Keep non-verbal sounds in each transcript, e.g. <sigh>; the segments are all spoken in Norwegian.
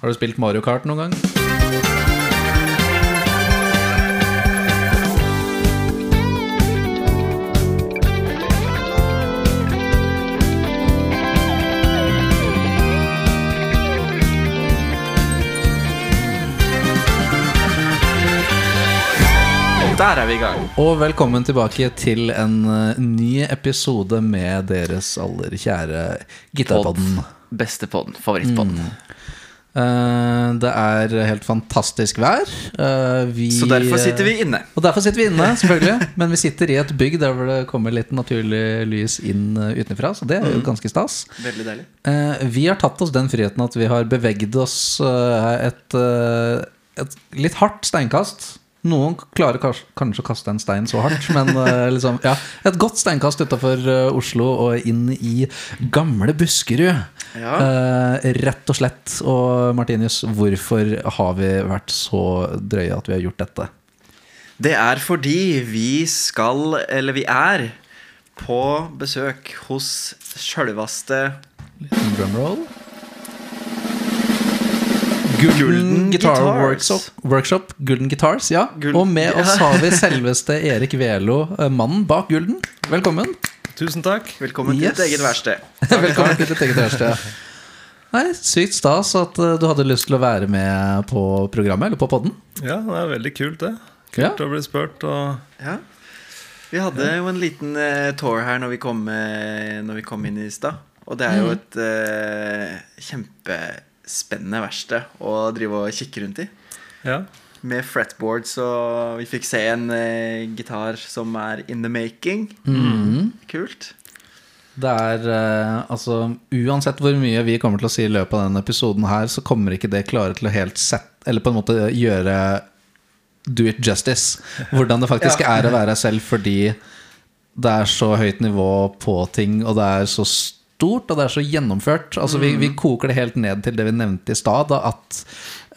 Har du spilt Mario Kart noen gang? Der er vi i gang. Og velkommen tilbake til en eh, ny episode med deres aller kjære Gitarpodden. Beste podden. Favorittpodden. Eh, det er helt fantastisk vær. Eh, vi, Så derfor sitter vi inne. Og derfor sitter vi inne, selvfølgelig. <laughs> Men vi sitter i et bygg der hvor det kommer litt naturlig lys inn eh, utenfra. Så det er jo ganske stas. Veldig deilig. Eh, vi har tatt oss den friheten at vi har beveget oss eh, et, eh, et litt hardt steinkast. Noen klarer kanskje å kaste en stein så hardt, men eh, <laughs> liksom, ja, et godt steinkast utafor Oslo og inn i gamle Buskerud. Ja. Eh, rett og slett. Og Martinius, hvorfor har vi vært så drøye at vi har gjort dette? Det er fordi vi skal, eller vi er, på besøk hos sjølveste Drumroll. Gulden Gulden Guitar Guitars. Workshop, Workshop. Gulden Guitars, ja. Gulden- Og med oss har vi <laughs> selveste Erik Velo, eh, mannen bak Gulden. Velkommen. Tusen takk. Velkommen Yes. til ditt eget verksted. <laughs> Velkommen til ditt eget verksted. Nei, Sykt stas at eh, du hadde lyst til å være med på programmet, eller på podden. Ja, det er veldig kult, det. Ja. Kult å bli spurt. Og Ja. Vi hadde jo en liten uh, tour her når vi kom, uh, når vi kom inn i stad. Og det er jo et uh, kjempespennende verksted å drive og kikke rundt i. ja. Med fretboard, så vi fikk se en eh, gitar som er in the making. Kult. Det er eh, altså Uansett hvor mye vi kommer til å si i løpet av denne episoden her, så kommer ikke det klare til å helt sette Eller på en måte gjøre do it justice. <laughs> Hvordan det faktisk Ja. er å være selv, fordi det er så høyt nivå på ting, og det er så stort, og det er så gjennomført. Altså vi, vi koker det helt ned til det vi nevnte i stad, at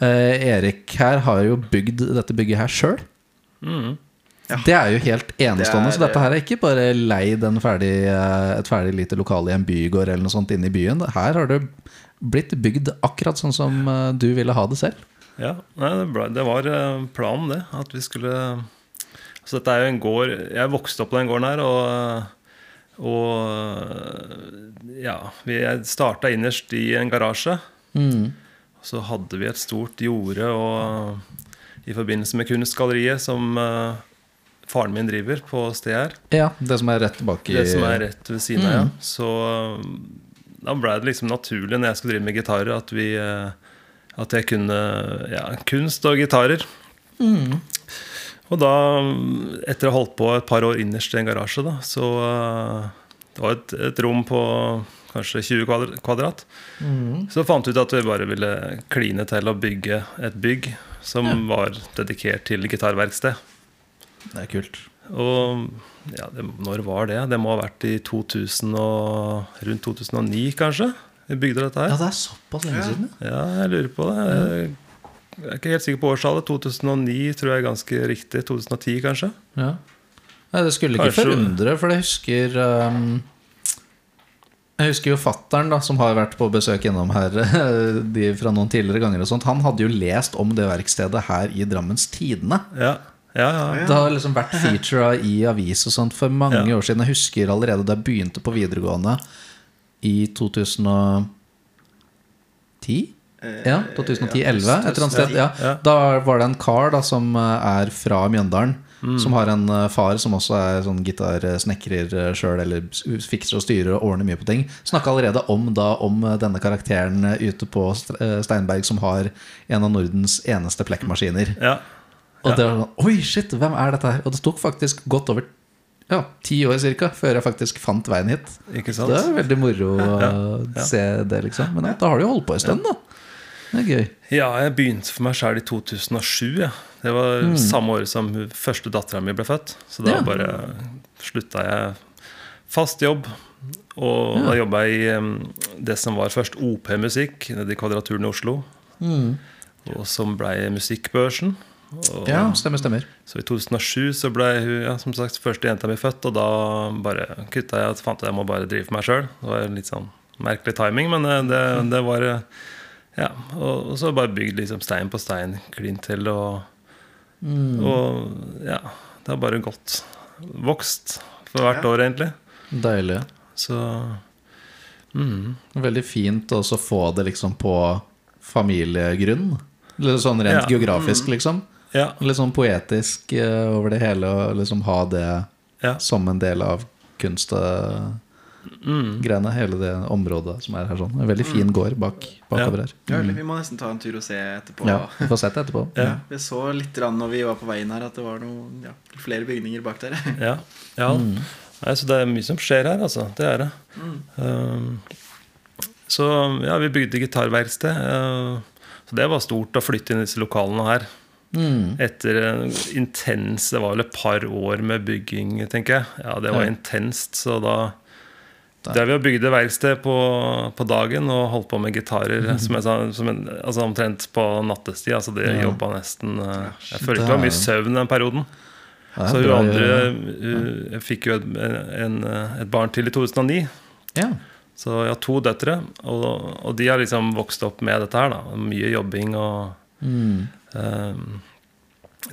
uh, Erik her har jo bygd dette bygget her sjøl. Mm. Det er jo helt enestående. Det er- så dette her er ikke bare leid en ferdig, eh, et ferdig lite lokale i en bygård eller noe sånt inne i byen. Her har det blitt bygd akkurat sånn som eh, du ville ha det selv. ja. Nei, det, ble, det var planen, det. At vi skulle Så dette er jo en gård Jeg vokste opp på den gården her, og, og Ja. Vi starta innerst i en garasje. Så hadde vi et stort jorde og i forbindelse med Kunstgalleriet, som uh, faren min driver på stedet her. Ja, Det som er rett bak i Det som er rett ved siden av, ja. Så um, da ble det liksom naturlig når jeg skulle drive med gitarer, at vi uh, At jeg kunne ja, kunst og gitarer. Og da, etter å ha holdt på et par år innerst i en garasje, da, så eh, Det var et, et rom på kanskje 20 kvadrat. Mm. Så fant vi ut at vi bare ville kline til å bygge et bygg som var dedikert til gitarverksted. Det er kult. Og ja, det, når var det? Det må ha vært i 2000 og, rundt 2009, kanskje? Vi bygde dette her. Ja, det er såpass lenge siden. ja. Ja, jeg lurer på det. Jeg, er ikke helt sikker på årstallet. 2009 tror jeg er ganske riktig. 2010, kanskje? Ja. Nei, det skulle ikke Kanskje- forundre, for jeg husker um, Jeg husker jo fattern, som har vært på besøk innom her <laughs> de fra noen tidligere ganger. og sånt Han hadde jo lest om det verkstedet her i Drammens Tidende. Ja, ja. ja. Det har liksom vært featura i avis og sånt for mange Ja. år siden. Jeg husker allerede da jeg begynte på videregående i 2010. Ja, 2010-11, et eller annet sted. Ja. Ja. Da var det en kar da som eh, er fra Mjøndalen. Mm. Som har en eh, far som også er sånn gitarsnekrer sjøl, eller fikser og styrer og ordner mye på ting. Snakka allerede om, da, om eh, denne karakteren eh, ute på eh, Steinberg som har en av Nordens eneste plekkmaskiner. ja. Og det var sånn Oi, shit, hvem er dette her? Og det tok faktisk godt over ja, ti år cirka før jeg faktisk fant veien hit. Ikke sant? det er veldig moro å ja. se det, liksom. Men da har du jo holdt på en stund, da. Det er gøy. Ja, jeg begynte for meg sjøl i 2007. Ja. Det var samme året som første dattera mi ble født. Så da Ja. bare slutta jeg fast jobb. Og da jobba jeg i det som var først OP-musikk nede i Kvadraturen i Oslo. Og som blei Musikkbørsen. Og, Ja, stemmer, stemmer. Så i 2007 så ble hun ja, som sagt første jenta mi født, og da bare kutta jeg og fant ut at jeg må bare drive for meg sjøl. Det var litt sånn merkelig timing, men eh, det, det var eh, Ja, og, og så bare bygd liksom stein på stein, klint til, og, og ja, det har bare gått. Vokst for hvert Ja. år, egentlig. Deilig. Så mm, Veldig fint å få det liksom på familiegrunn. Litt sånn rent Ja. geografisk, liksom. ja, Litt sånn poetisk eh, over det hele, og liksom ha det ja. som en del av kunstgreiene. Mm. Hele det området som er her sånn. En veldig fin gård bak, bakover her. Ja, Vi må nesten ta en tur og se etterpå. Ja, vi får sett det etterpå. Ja. Vi så litt når vi var på veien her, at det var noen, ja, flere bygninger bak der. <laughs> Ja. ja. Nei, så det er mye som skjer her, altså. Det er det. Um, så ja, vi bygde gitarverksted. Uh, så det var stort å flytte inn i disse lokalene her. Mm. Etter en intens Det var vel et par år med bygging, tenker jeg. Ja, det var Ja. intenst, så da Der vi bygd verksted på, på dagen og holdt på med gitarer som jeg sa, som en, altså omtrent på nattestid. Altså det Ja. jobba nesten uh, Jeg følte det var mye søvn den perioden. Ja, Så hun andre hun, fikk jo et, en, et barn til i 2009. Ja. Så jeg har to døtre, og, og de har liksom vokst opp med dette her. da Mye jobbing og Mm. um,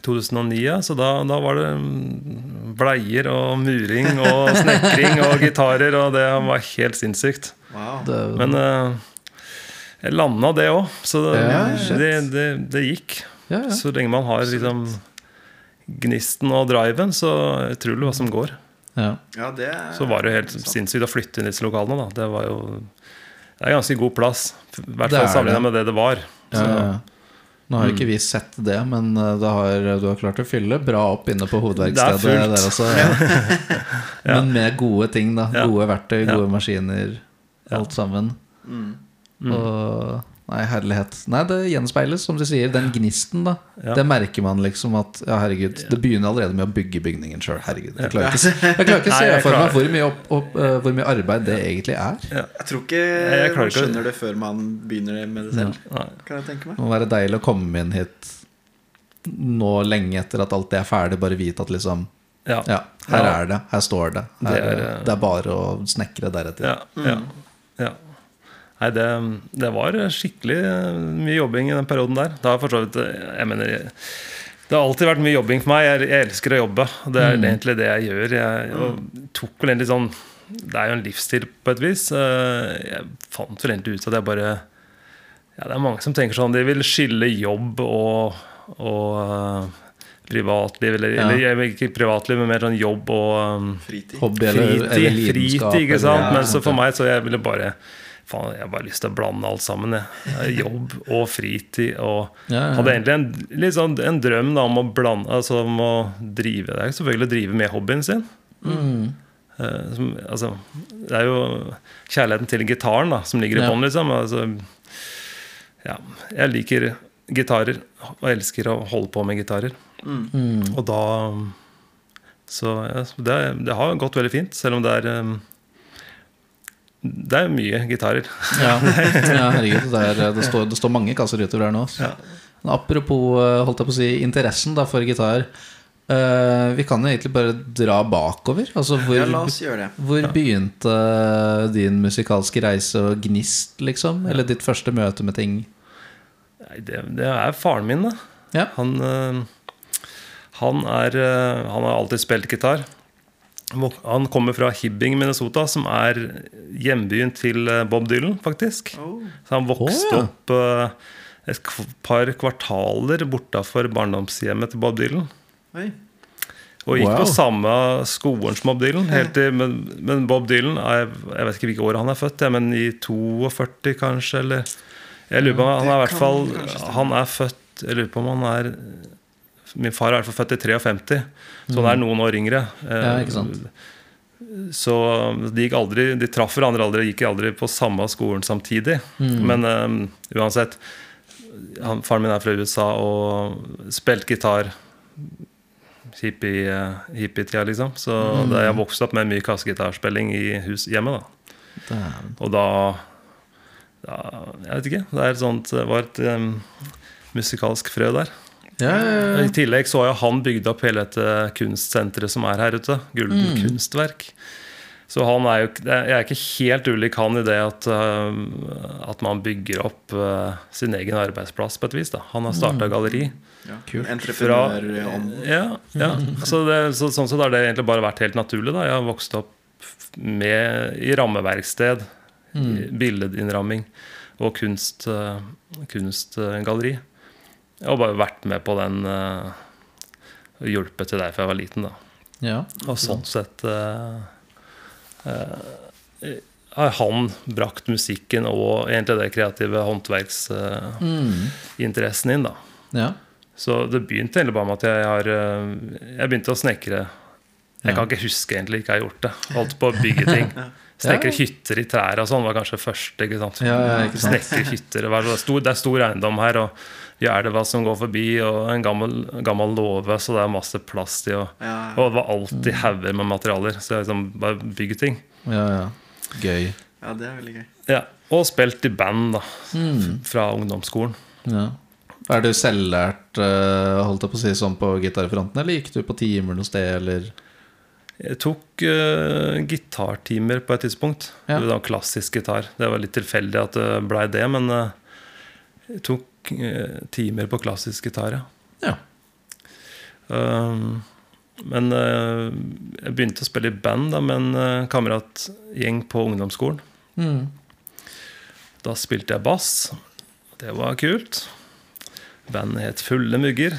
2009, ja, så da, da var det mm, bleier og muring og snekring og gitarer, og det var helt sinnssykt. Wow. Men uh, jeg landa det òg, så det, Ja, det, det, det gikk. ja, ja. Så lenge man har liksom gnisten og driven, så det utrolig hva som går. ja. Ja, det er Så var det jo helt sant. sinnssykt å flytte inn i disse lokalene. Da. Det var jo Det er ganske god plass. I hvert fall sammenlignet med det det var. Så, ja, ja. Nå har ikke vi sett det, men uh, det har, du har klart å fylle bra opp inne på hovedverkstedet Det er <laughs> ja. ja. <laughs> Men med gode ting, da. Ja. Gode verktøy, Ja. gode maskiner. Alt sammen. Mm. Og Nei, herlighet. Nei, det gjenspeiles, som du sier. Den gnisten, da. Ja. Det merker man liksom at Ja, herregud. Det begynner allerede med å bygge bygningen sjøl. Herregud. Jeg klarer ikke, jeg klarer ikke å <laughs> se for meg hvor mye, opp, opp, uh, hvor mye arbeid det egentlig er. Jeg tror ikke jeg klarer man skjønner det før man begynner med det selv. Ja. Kan jeg tenke meg. Det må være deilig å komme inn hit nå lenge etter at alt det er ferdig, bare vite at liksom Ja. Ja, her Ja. er det. Her står det. Her, Det det, er, er, eh, bare å snekre deretter. Ja, ja, ja. Nei, det, det var skikkelig eh, mye jobbing i den perioden der. Det har for så vidt eh, Jeg mener Det har alltid vært mye jobbing for meg. Jeg, jeg elsker å jobbe. Det er egentlig det jeg gjør. Jeg jeg tok vel egentlig sånn Det er jo en livsstil på et vis. Eh, Jeg fant vel egentlig ut at jeg bare Ja, det er mange som tenker sånn De vil skille jobb og, og privatliv. Eller, Ja. eller ikke privatliv, men mer sånn jobb og um, Fritid. Hobby eller, fritid, eller lidenskap. fritid, ikke sant? Ja, Men så for meg så jeg ville bare Faen, jeg har bare lyst til å blande alt sammen. Jeg. Jobb og fritid. Og Ja, ja, ja. hadde egentlig en, sånn, en drøm da, om å blande Altså om å drive Det er selvfølgelig å drive med hobbyen sin. Mm. Uh, som, altså, det er jo kjærligheten til gitaren da, som ligger i bånn, liksom. Altså, ja, jeg liker gitarer og elsker å holde på med gitarer. Mm. Og da så det, det har gått veldig fint, selv om det er um, Det er mye gitarer. <laughs> Ja, ja herregud. Det, er, det, står, det står mange kasser utover her nå. Ja. Apropos eh, holdt jeg på å si, interessen da, for gitar. Uh, vi kan jo egentlig bare dra bakover. Altså, hvor, Ja, la oss gjøre det. hvor begynte din musikalske reise og gnist, liksom? Eller ditt første møte med ting? Nei, det, det er faren min, da. Ja. Han, uh, han, er, uh, han har alltid spilt gitar. Han kommer fra Hibbing, Minnesota, som er hjembyen til uh, Bob Dylan, faktisk. Oh. Så han vokste oh, ja. opp uh, et par kvartaler bortafor barndomshjemmet til Bob Dylan. Hey. Og gikk Wow. på samme skolen som Bob Dylan. Helt til, men, men Bob Dylan er, Jeg vet ikke hvilke år han er født, ja, men i 42 kanskje, eller Jeg lurer på om han er i hvert fall. Han er født Jeg lurer på om han er Min far er i hvert fall født i 53, så han er noen år yngre. Eh, Mm. Ja, ikke sant. Så de gikk aldri De traff hverandre aldri, gikk aldri på samme skolen samtidig. Mm. Men um, uansett han, Faren min er fra USA og spilte gitar hippie- eh, hippietida, liksom. Så Mm. da jeg vokste opp med mye kassegitarspilling i hus hjemme, da. Og da, da Jeg vet ikke. Det er et sånt, det var et um, musikalsk frø der. Ja, ja, I tillegg så har jo han bygd opp hele dette kunstsenteret som er her ute. Gulden Mm. kunstverk. Så han er jo, jeg er ikke helt ulik han i det at, uh, at man bygger opp uh, sin egen arbeidsplass på et vis. Da. Han har starta galleri. Ja. Entreprenørånd. Ja, ja. Så det, så, sånn sett har det egentlig bare vært helt naturlig. Da. Jeg har vokst opp med, i rammeverksted, mm. billedinnramming og kunst, uh, kunstgalleri. Jeg har bare vært med på den uh, hjulpet til der fra jeg var liten. da Ja. og sånn sett eh, uh, har han brakt musikken og egentlig det kreative håndverksinteressen inn. da ja. Så det begynte egentlig bare med at jeg har Jeg begynte å snekre. Jeg kan ikke huske egentlig ikke jeg har gjort det. Holdt på å bygge ting. <laughs> Snekre hytter i trær og sånn var kanskje første. ikke sant? Ja, ja, ikke sant. Snekre hytter. Det er stor, det er stor eiendom her, og vi elva som går forbi, og en gammel, gammel låve, så det er masse plass til. Og, og det var alltid hauger med materialer, så jeg liksom bare bygger ting. ja, ja. Gøy. ja, det er veldig gøy. Ja, Og spilt i band da fra ungdomsskolen. Ja. Er du selvlært, eh, holdt jeg på å si, sånn på gitarfronten, eller gikk du på timer noe sted, eller? Jeg tok uh, gitartimer på et tidspunkt. Ja. Var klassisk gitar. Det var litt tilfeldig at det blei det, men uh, jeg tok uh, timer på klassisk gitar, ja. Ja. Um, men jeg begynte å spille i band da, med en kameratgjeng på ungdomsskolen. Mm. Da spilte jeg bass. Det var kult. Bandet het Fulle mugger.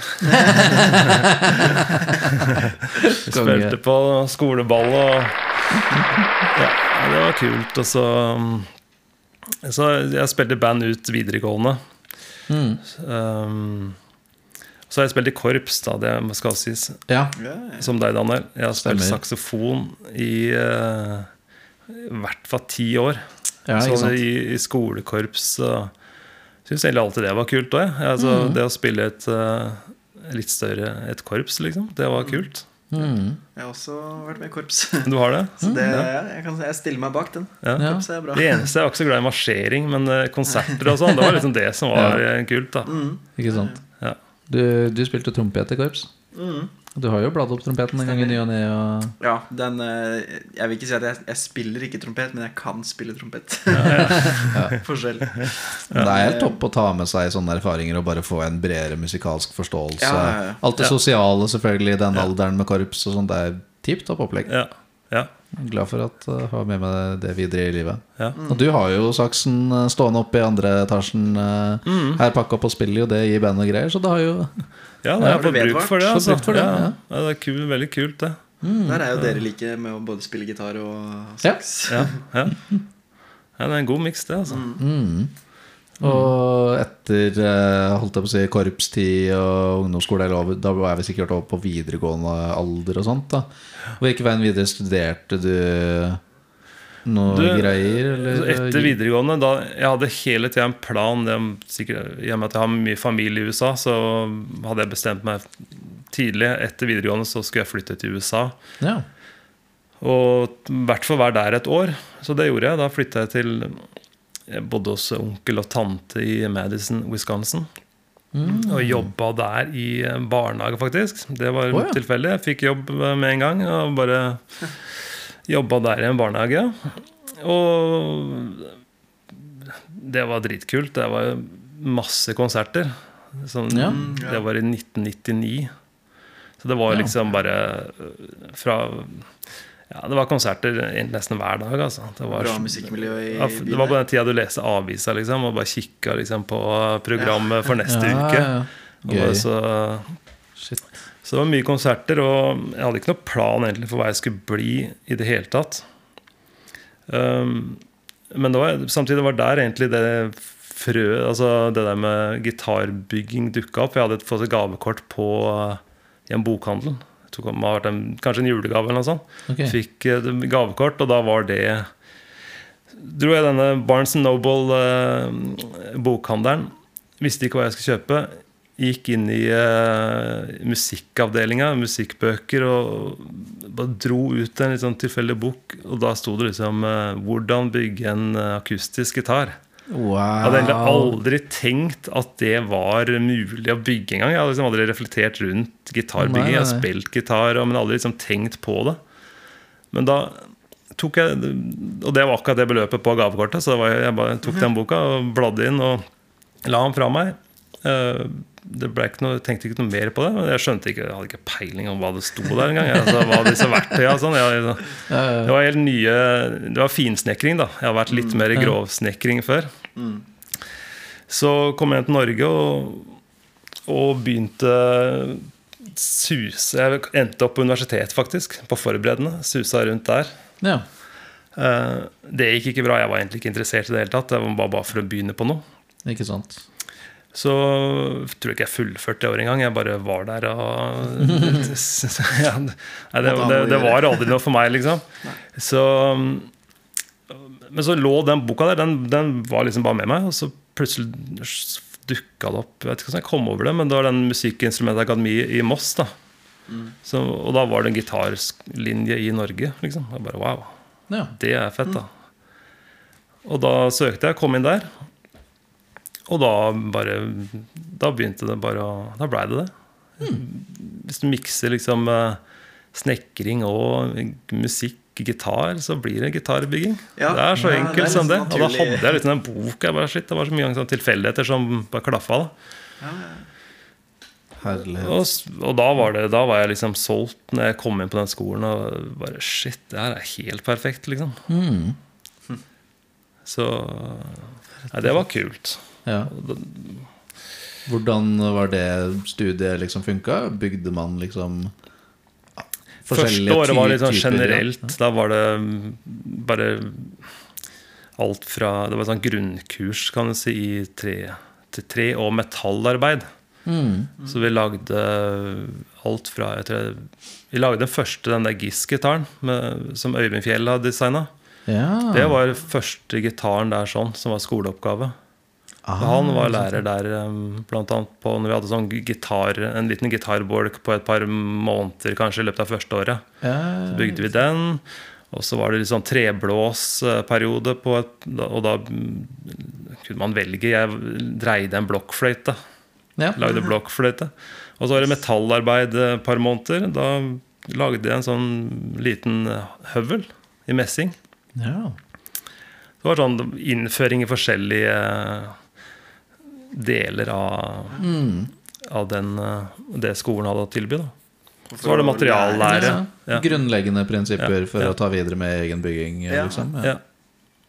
Vi <laughs> spilte på skoleball og Ja, det var kult. Og så Så jeg spilte band ut videregående. Mm. Um, så har jeg spilt i korps, da, det skal sies. Ja. Som deg, Daniel. Jeg har spilt Stemmer. saksofon i uh, i hvert fall ti år. ja, så i, i skolekorps så syns egentlig alltid det var kult òg. Altså, Mm. Det å spille et eh, litt større et korps, liksom. Det var kult. Mm. Jeg har også vært med i korps. <laughs> Du har det? Så det, ja, jeg, kan, jeg stiller meg bak den. Ja. Korps er bra. Det eneste Jeg var ikke så glad i marsjering, men eh, konserter og sånn, det var liksom det som var ja. kult. da Mm. Ikke sant. Ja. Du, du spilte trompet i korps. Mm. Du har jo bladd opp trompeten en gang i ny og ne. Og... Ja, den eh, Jeg vil ikke si at jeg, jeg spiller ikke trompet, men jeg kan spille trompet. <laughs> Forskjell. Men det er helt topp å ta med seg sånne erfaringer og bare få en bredere musikalsk forståelse. Ja, ja, ja. Alt det Ja. sosiale selvfølgelig i den alderen med korps og sånt. Det er tipp topp opplegg. Ja. ja. Jeg er Glad for at jeg har med meg det videre i livet. ja. Og du har jo saksen eh, stående oppe i andre etasjen eh, Mm. her pakka opp og spiller jo det i band og greier, så det har jo <laughs> Ja, det er har bruk for det. Altså. for det, ja. ja. Ja, det er kul, veldig kult, det. Der er jo dere like med å både spille gitar og saks. Ja, ja. ja det er en god miks, det. altså mm. Og etter eh, holdt jeg på å si korpstid og ungdomsskole, da var vi sikkert over på videregående alder og sånt. da Hvilken veien videre studerte du noe Du, greier? Eller? Etter videregående da, Jeg hadde hele tida en plan. Det, sikkert, I og med at jeg har mye familie i USA, så hadde jeg bestemt meg tidlig. Etter videregående så skulle jeg flytte til USA. Ja. Og i hvert fall være der et år. Så det gjorde jeg. Da flytta jeg til Jeg bodde hos onkel og tante i Madison, Wisconsin. Og jobba der i barnehage, faktisk. Det var oh, ja. tilfeldig. Jeg fikk jobb med en gang. Og bare jobba der i en barnehage. Og det var dritkult. Det var masse konserter. Sånn, Ja. Det var i 1999. Så det var liksom bare øh, fra Ja, det var konserter nesten hver dag, altså. Det var, Bra musikkmiljø i ja, det var på den tida du leste avisa, liksom, og bare kikka liksom, på programmet for neste Ja, uke. ja, ja. Og bare så, Shit. så det var mye konserter, og jeg hadde ikke noen plan egentlig for hva jeg skulle bli i det hele tatt. Um, men det var, samtidig var der egentlig det frø Altså det der med gitarbygging dukka opp. Jeg hadde fått et gavekort på, uh, i en bokhandel. Vært en, kanskje en julegave eller noe sånt. Okay. Fikk eh, gavekort, og da var det Dro jeg denne Barnes Noble-bokhandelen. Visste ikke hva jeg skulle kjøpe. Gikk inn i uh, musikkavdelinga, musikkbøker, og bare dro ut en litt sånn tilfeldig bok. Og da sto det liksom eh, 'Hvordan bygge en eh, akustisk gitar'. Wow. Jeg hadde egentlig aldri tenkt at det var mulig å bygge engang. Jeg hadde liksom aldri reflektert rundt gitarbygging. Jeg har spilt gitar, men aldri liksom tenkt på det. Men da tok jeg, og det var akkurat det beløpet på gavekortet, så jeg bare tok den boka og bladde inn og la den fra meg. Det ble ikke noe, jeg tenkte ikke noe mer på det. Men jeg skjønte ikke, jeg hadde ikke peiling om hva det sto der engang. Altså, hva disse verktøyene og sånn. Jeg, det var helt nye Det var finsnekring, da. Jeg har vært litt mer grovsnekring før. Så kom jeg til Norge og, og begynte suse Jeg endte opp på universitet, faktisk. På forberedende. Susa rundt der. Ja. Eh, Det gikk ikke bra. Jeg var egentlig ikke interessert i det hele tatt. Det var bare for å begynne på noe. Ikke sant? Så tror jeg ikke jeg fullførte det året engang. Jeg bare var der og <laughs> ja, Nei, det, det, det var aldri noe for meg, liksom. Så, men så lå den boka der. Den, den var liksom bare med meg. Og så plutselig dukka det opp Jeg vet ikke hvordan jeg kom over det, men det var den Musikkinstrumentakademiet i Moss. da så, Og da var det en gitarlinje i Norge. liksom Jeg bare wow. Det er fett, da. Og da søkte jeg, kom inn der. Og da bare Da begynte det bare å Da blei det det. Hvis du mikser liksom eh, snekring og musikk, gitar, så blir det gitarbygging. Ja. Det er så Ja, enkelt det er som det. Naturlig. Og da hadde jeg liksom den boka. Bare, shit, det var så mye sånn tilfeldigheter som bare klaffa. da Herlighet. og, og da var, det, da var jeg liksom solgt når jeg kom inn på den skolen. Og bare shit, det her er helt perfekt, liksom. Mm. Så Nei, det var kult. Ja. Hvordan var det studiet liksom funka? Bygde man liksom? Første året var litt sånn ja. generelt. Da var det mm, bare alt fra Det var sånn grunnkurs, kan du si, i tre, til tre og metallarbeid. Mm. Så vi lagde alt fra jeg tror, Vi lagde den første, den der Giss-gitaren som Øyvind Fjell hadde designa. Ja. Det var første gitaren der sånn, som var skoleoppgave. Ah, Han var lærer der um, blant annet på når vi hadde sånn gitar, en liten gitarbolk på et par måneder kanskje i løpet av første året. ja. Så bygde vi den. Og så var det litt sånn treblåsperiode, på et, og da mm, kunne man velge. Jeg dreide en blokkfløyte. ja. Lagde blokkfløyte. Og så var det metallarbeid et par måneder. Da lagde jeg en sånn liten høvel i messing. ja. Det var sånn innføring i forskjellige deler av, Mm. av den, eh, det skolen hadde å tilby. Da. Så var det materiallære. Ja. Ja. Grunnleggende prinsipper for ja. å ta videre med egen bygging. Ja. Liksom. Ja. Ja.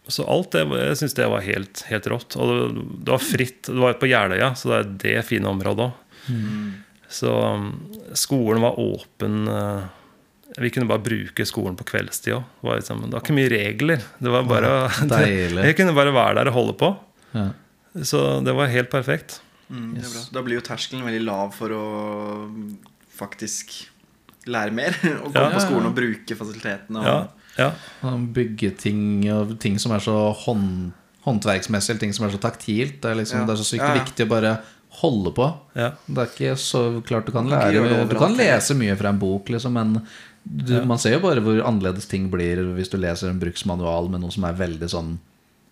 Så alt det, jeg syns det var helt, helt rått. Og det, det var fritt. Det var på Jeløya, så det er det fine området òg. Så um, skolen var åpen. eh, Vi kunne bare bruke skolen på kveldstid òg. Det, liksom, det var ikke mye regler. Det var bare <laughs> det, Jeg kunne bare være der og holde på. Ja. Så det var helt perfekt. Mm, det er bra. Da blir jo terskelen veldig lav for å faktisk lære mer. <laughs> Og gå Ja. på skolen og bruke fasilitetene. Og, Ja, ja. Bygge ting og ting som er så hånd, håndverksmessig, eller ting som er så taktilt. Det er, liksom, Ja. det er så sykt Ja, ja. viktig å bare holde på. ja. Det er ikke så klart du kan lære Du kan lese mye fra en bok, liksom, men du, Ja. man ser jo bare hvor annerledes ting blir hvis du leser en bruksmanual med noe som er veldig sånn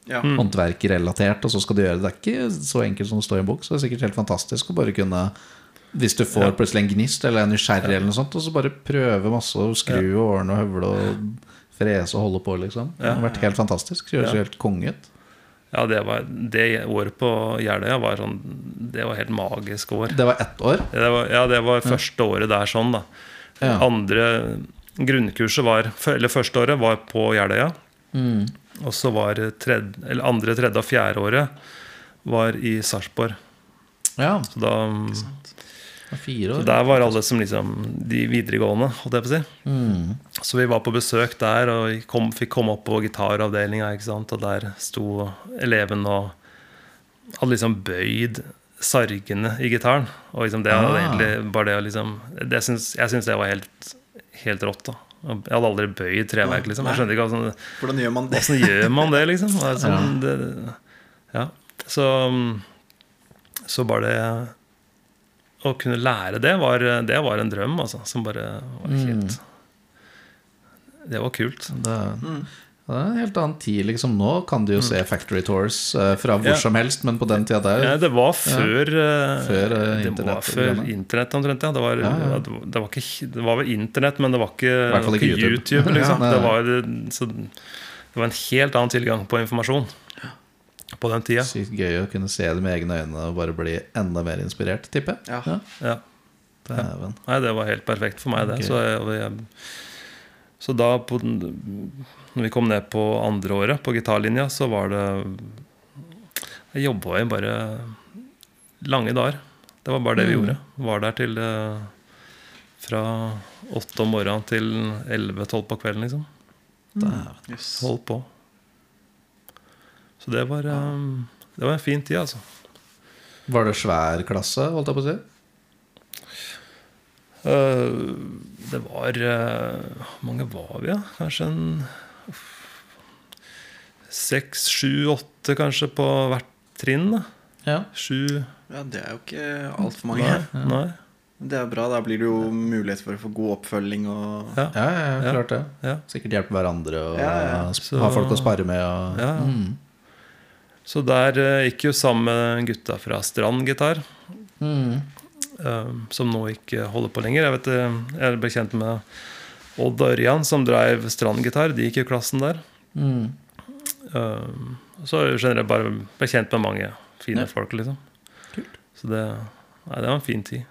Ja. Håndverkrelatert, og så skal du gjøre det. Det er ikke så enkelt som det står i en bok, så det er sikkert helt fantastisk å bare kunne Hvis du får Ja. plutselig en gnist eller er nysgjerrig, eller noe sånt, og så bare prøve masse å skru og ordne og høvle og frese og holde på, liksom. Det har vært helt fantastisk. Det Høres Ja. helt konge ut. ja det, var, det året på Jeløya var sånn Det var helt magisk år. Det var ett år. Det var, ja, det var første året der sånn, da. Ja. Andre grunnkurset var Eller første året var på Jeløya. Mm. Og så var tredje, eller andre, tredje og fjerde året var i Sarpsborg. Ja, Så da det var fire så der var alle som liksom de videregående, holdt jeg på å si. Mm. Så vi var på besøk der og kom, fikk komme opp på gitaravdelinga. Og der sto eleven og hadde liksom bøyd sargene i gitaren. Og liksom det hadde Ah. egentlig bare det å liksom det syns, Jeg syns det var helt, helt rått. da Jeg hadde aldri bøyd treverk. liksom Jeg skjønner ikke hvordan Hvordan gjør man det? Hvordan gjør man det, liksom? Altså, <laughs> det, ja. Så, så bare det Å kunne lære det, var, det var en drøm, altså. Som bare var helt Det var kult. Det, Mm. Det er en helt annen tid, liksom. Nå kan du jo se Factory Tours eh, fra hvor Ja. som helst, men på den tida der Ja, det var før, ja. Før, det internett var før internett omtrent. Ja. Det, var, Ja, ja. Det, var, ikke, det var vel internett, men det var ikke, det var ikke YouTube. YouTube. liksom. <laughs> Ja, det, var, så, det var en helt annen tilgang på informasjon på den tida. Sykt gøy å kunne se det med egne øyne og bare bli enda mer inspirert, tipper jeg. Ja. Ja. Ja. Nei, det var helt perfekt for meg, det. Så, jeg, jeg, så da, på, den- når vi kom ned på andre året på gitarlinja, så var det Jeg jobba jo bare lange dager. Det var bare det vi Mm. gjorde. Var der til eh, fra åtte om morgenen til elleve-tolv på kvelden, liksom. Dæven. Yes. Holdt på. Så det var, eh, det var en fin tid, altså. Var det svær klasse, holdt jeg på å si? Uh, Det var Hvor mange var vi, da? Kanskje en seks, sju, åtte kanskje på hvert trinn. da Ja. Sju Ja, det er jo ikke altfor mange. Nei. nei. Det er bra. Da blir det jo mulighet for å få god oppfølging og Ja. Ja, ja, klart det. Ja. Sikkert hjelpe hverandre og Ja, ja. Så- ha folk å spare med. Og, Ja. Mm. Så der eh, gikk jo sammen med gutta fra Strand Gitar, Mm. eh, som nå ikke holder på lenger. Jeg vet eh, jeg ble kjent med Odd og Ørjan, som drev strandgitar, De gikk jo klassen der. Mm. Eh, Så generelt bare ble kjent med mange fine Ja. folk, liksom. Kult. Så det, nei, det var en fin tid.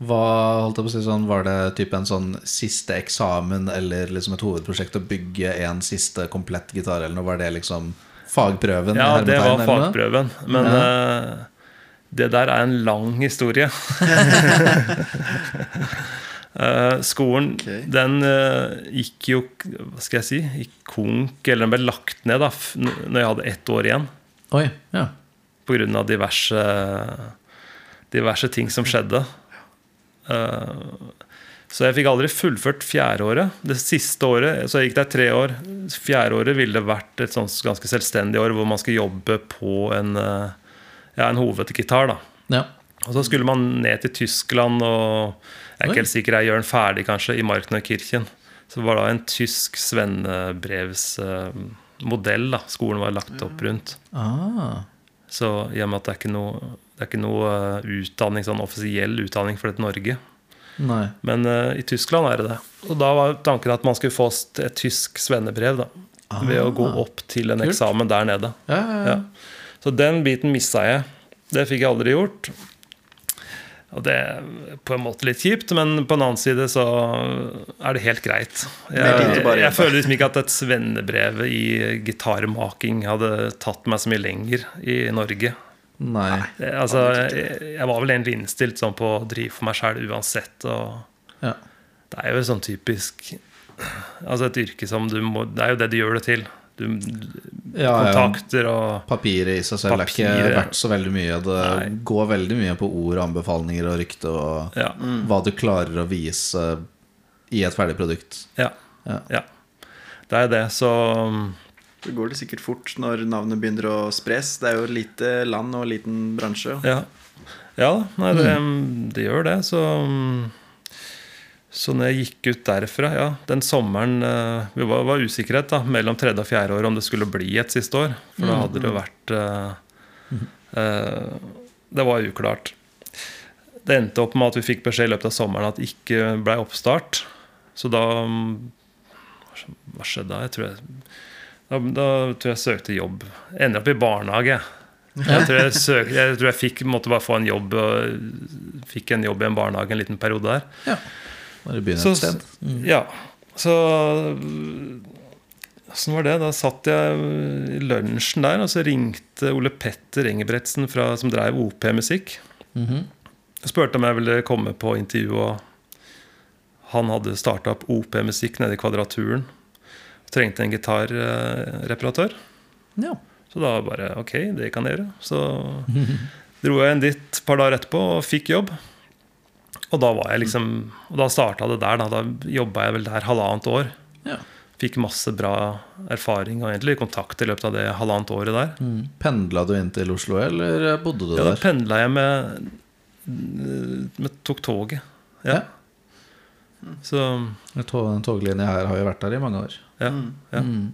Hva holdt jeg på å si sånn, Var det type en sånn siste eksamen eller liksom et hovedprosjekt å bygge en siste komplett gitar? Eller noe? Var det liksom fagprøven? Ja, det var fagprøven. Men eh, det der er en lang historie. <laughs> <laughs> Eh, skolen, okay. den uh, gikk jo Hva skal jeg si? Gikk konk, eller den ble lagt ned da f- når jeg hadde ett år igjen. Oi, ja. Pga. diverse Diverse ting som skjedde. Uh, så jeg fikk aldri fullført fjerdeåret. Det siste året, så jeg gikk der tre år. Fjerdeåret ville vært et sånt ganske selvstendig år hvor man skal jobbe på en, ja, en hovedgitar. da ja. Og så skulle man ned til Tyskland, og jeg er ikke helt sikker jeg gjør den ferdig, kanskje, i Marknerkirchen. Så det var da en tysk svennebrevsmodell da skolen var lagt opp rundt. Ah. Så i og med at det er ikke noe, det er ikke noe eh, utdanning, sånn offisiell utdanning for dette Norge. Nei. Men uh, i Tyskland er det det. Og da var tanken at man skulle få et tysk svennebrev da, ved å gå opp til en Kult. eksamen der nede. Ja, ja, ja. Ja. Så den biten missa jeg. Det fikk jeg aldri gjort. Og det er på en måte litt kjipt, men på en annen side så er det helt greit. Jeg, jeg, føler liksom ikke at et svennebrev i gitarmaking hadde tatt meg så mye lenger i Norge. Nei. Altså, jeg, jeg var vel egentlig innstilt sånn på å drive for meg sjæl uansett. Og Ja. det er jo sånn typisk Altså et yrke som du må Det er jo det du gjør det til. Du, Ja, kontakter og Papiret i seg selv er ikke verdt så veldig mye. Det Nei. går veldig mye på ord, anbefalinger og rykte og Ja. hva du klarer å vise i et ferdig produkt. Ja. Ja. ja. Det er det, så Så går det sikkert fort når navnet begynner å spres. Det er jo et lite land og liten bransje. Ja, ja nei, det, Mm. det gjør det. Så, så når jeg gikk ut derfra ja, Den sommeren eh, Vi var, var usikkerhet da, mellom tredje og fjerde år om det skulle bli et siste år. For da hadde det vært eh, eh, Det var uklart. Det endte opp med at vi fikk beskjed i løpet av sommeren at det ikke ble oppstart. Så da Hva skjedde da? Jeg tror jeg, da, da tror jeg jeg søkte jobb. Ender opp i barnehage. Jeg tror jeg, søk, jeg, tror jeg fikk, måtte bare få en jobb og Fikk en jobb i en barnehage en liten periode der. Ja. Bare begynne Så, et sted. Mm. ja, så Åssen var det? Da satt jeg i lunsjen der, og så ringte Ole Petter Engebretsen fra, som drev OP-musikk. Mhm. og Spurte om jeg ville komme på intervju. Og han hadde starta opp OP-musikk nede i Kvadraturen. Trengte en gitarreparatør. Ja. Så da bare ok, det kan jeg gjøre. Så dro jeg inn dit et par dager etterpå og fikk jobb. Og da var jeg liksom Og da starta det der. Da, da jobba jeg vel der halvannet år. ja. Fikk masse bra erfaring og egentlig kontakt i løpet av det halvannet året der. Mm. Pendla du inn til Oslo, eller bodde du Ja, da der? pendla jeg med, med Tok toget. Ja. Ja. Så Den tog- Toglinja her har jo vært der i mange år. ja. Mm. ja. Mm.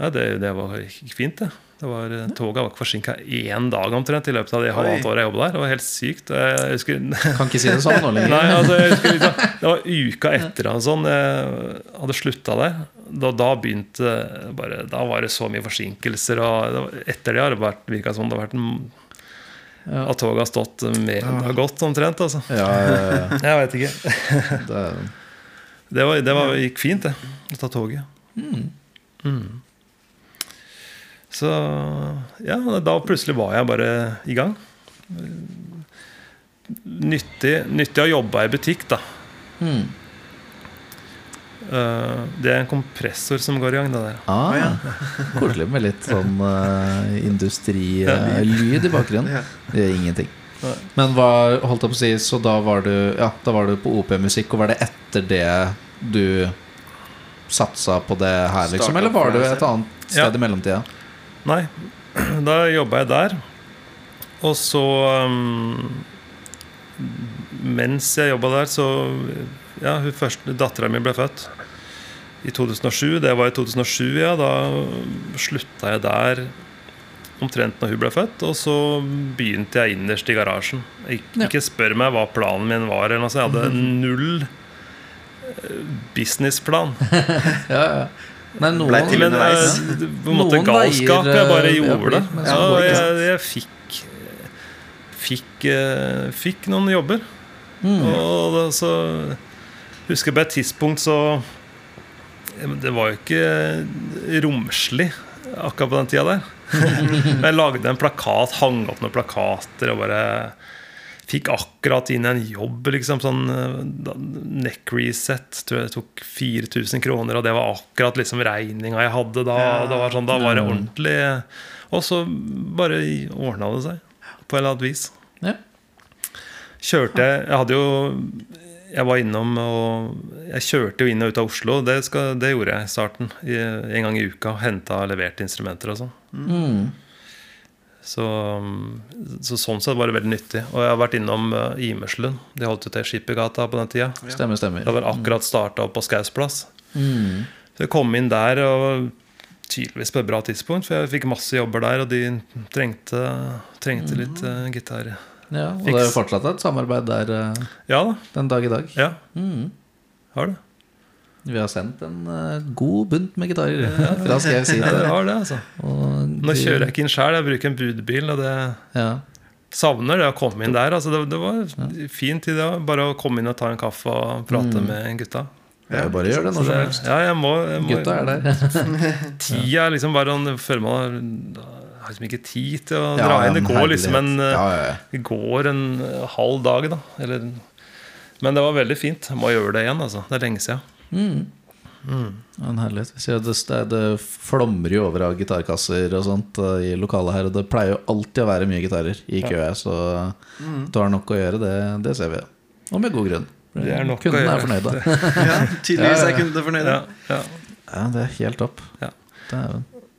ja det, det var fint, det. Det var, eh, toget var ikke forsinka én dag omtrent i løpet av det halvannet året jeg jobba der. Det var helt sykt. Jeg husker Kan ikke si det sånn nå lenger. <laughs> Nei, altså, husker liksom, Det var uka etter han sånn, jeg hadde slutta der. Da, da begynte bare, Da var det så mye forsinkelser. Og etter det har det vært, virka som det har vært en, at toget har stått mer enn det har gått, omtrent. Altså. Ja, ja, ja. <laughs> Jeg veit ikke. Det <laughs> Det, var, det var, gikk fint, det. Å ta toget. mm. Mm. Så ja, da plutselig var jeg bare i gang. Nyttig, nyttig å jobbe i butikk, da. Mm. Uh, Det er en kompressor som går i gang. Det der. Ah, ja. <laughs> Koselig med litt sånn uh, industrilyd i bakgrunnen. <laughs> Ja. Det gjør ingenting. Nei. Men hva holdt jeg på å si Så da var du Ja, da var du på OP-musikk, og var det etter det du satsa på det her, liksom? Eller var du et annet sted i mellomtida? Nei, <clears throat> da jobba jeg der. Og så um, Mens jeg jobba der, så Ja, hun første dattera mi ble født i 2007. Det var i 2007, ja. Da slutta jeg der omtrent når hun ble født. Og så begynte jeg innerst i garasjen. Ik Ja. Ikke spør meg hva planen min var. Eller noe, jeg hadde <laughs> null eh, businessplan. <laughs> Ja, ja. Nei, noen Ble til Men underveis. på en måte galskap. veier, Jeg bare eh, gjorde det. ja, jeg, jeg fikk Fikk, eh, fikk noen jobber. Mm. Og da, så husker jeg på et tidspunkt så Det var jo ikke romslig akkurat på den tida der. Men <laughs> jeg lagde en plakat, hang opp noen plakater og bare Fikk akkurat inn en jobb, liksom. Sånn eh, neck reset. Tror jeg det tok 4000 kroner, og det var akkurat liksom regninga jeg hadde da. Ja. det var sånn, da var det ordentlig Og så bare ordna det seg. På et eller annet vis. Ja. Kjørte jeg Jeg hadde jo Jeg var innom og Jeg kjørte jo inn og ut av Oslo. Det, skal, det gjorde jeg i starten. I, en gang i uka. Henta og leverte instrumenter og sånn. Mm. Så, så sånn sett var det veldig nyttig. Og jeg har vært innom uh, Imerslund. De holdt jo til Skippergata på den tida. Stemmer, stemmer. Det var akkurat starta opp på Skaus plass. Mm. Så jeg kom inn der og tydeligvis på et bra tidspunkt, for jeg fikk masse jobber der, og de trengte, trengte litt uh, gitar. Ja, og det er fortsatt et samarbeid der uh, Ja da. den dag i dag. Ja, Mm. har det. Vi har sendt en uh, god bunt med gitarer fra skal jeg si Ja, det har det, altså. Og Nå de- kjører jeg ikke inn sjøl, jeg bruker en budbil, og det Ja. savner det å komme inn der. Altså, det, det var fin tid, det. Bare å komme inn og ta en kaffe og prate Mm. med gutta. Det er jo bare å gjøre det når som helst. ja, jeg må, jeg må Gutta er der. <laughs> Tida er liksom bare sånn- Føler man har liksom ikke tid til å Ja, dra inn. Det går liksom en eh, ja, ja, ja. Det går en eh, halv dag, da. Eller, men det var veldig fint. Jeg må gjøre det igjen, altså. Det er lenge siden. Mm. Mm. Det, det, flommer jo over av gitarkasser og sånt eh, i lokalet her. Og det pleier jo alltid å være mye gitarer i kø, så du har nok å gjøre. Det, det ser vi. Og med god grunn. Det er nok å gjøre. er fornøyde. <laughs> Ja, tydeligvis Ja, ja, er ja. kundene fornøyde. Ja, ja. Ja, det er helt topp. Ja.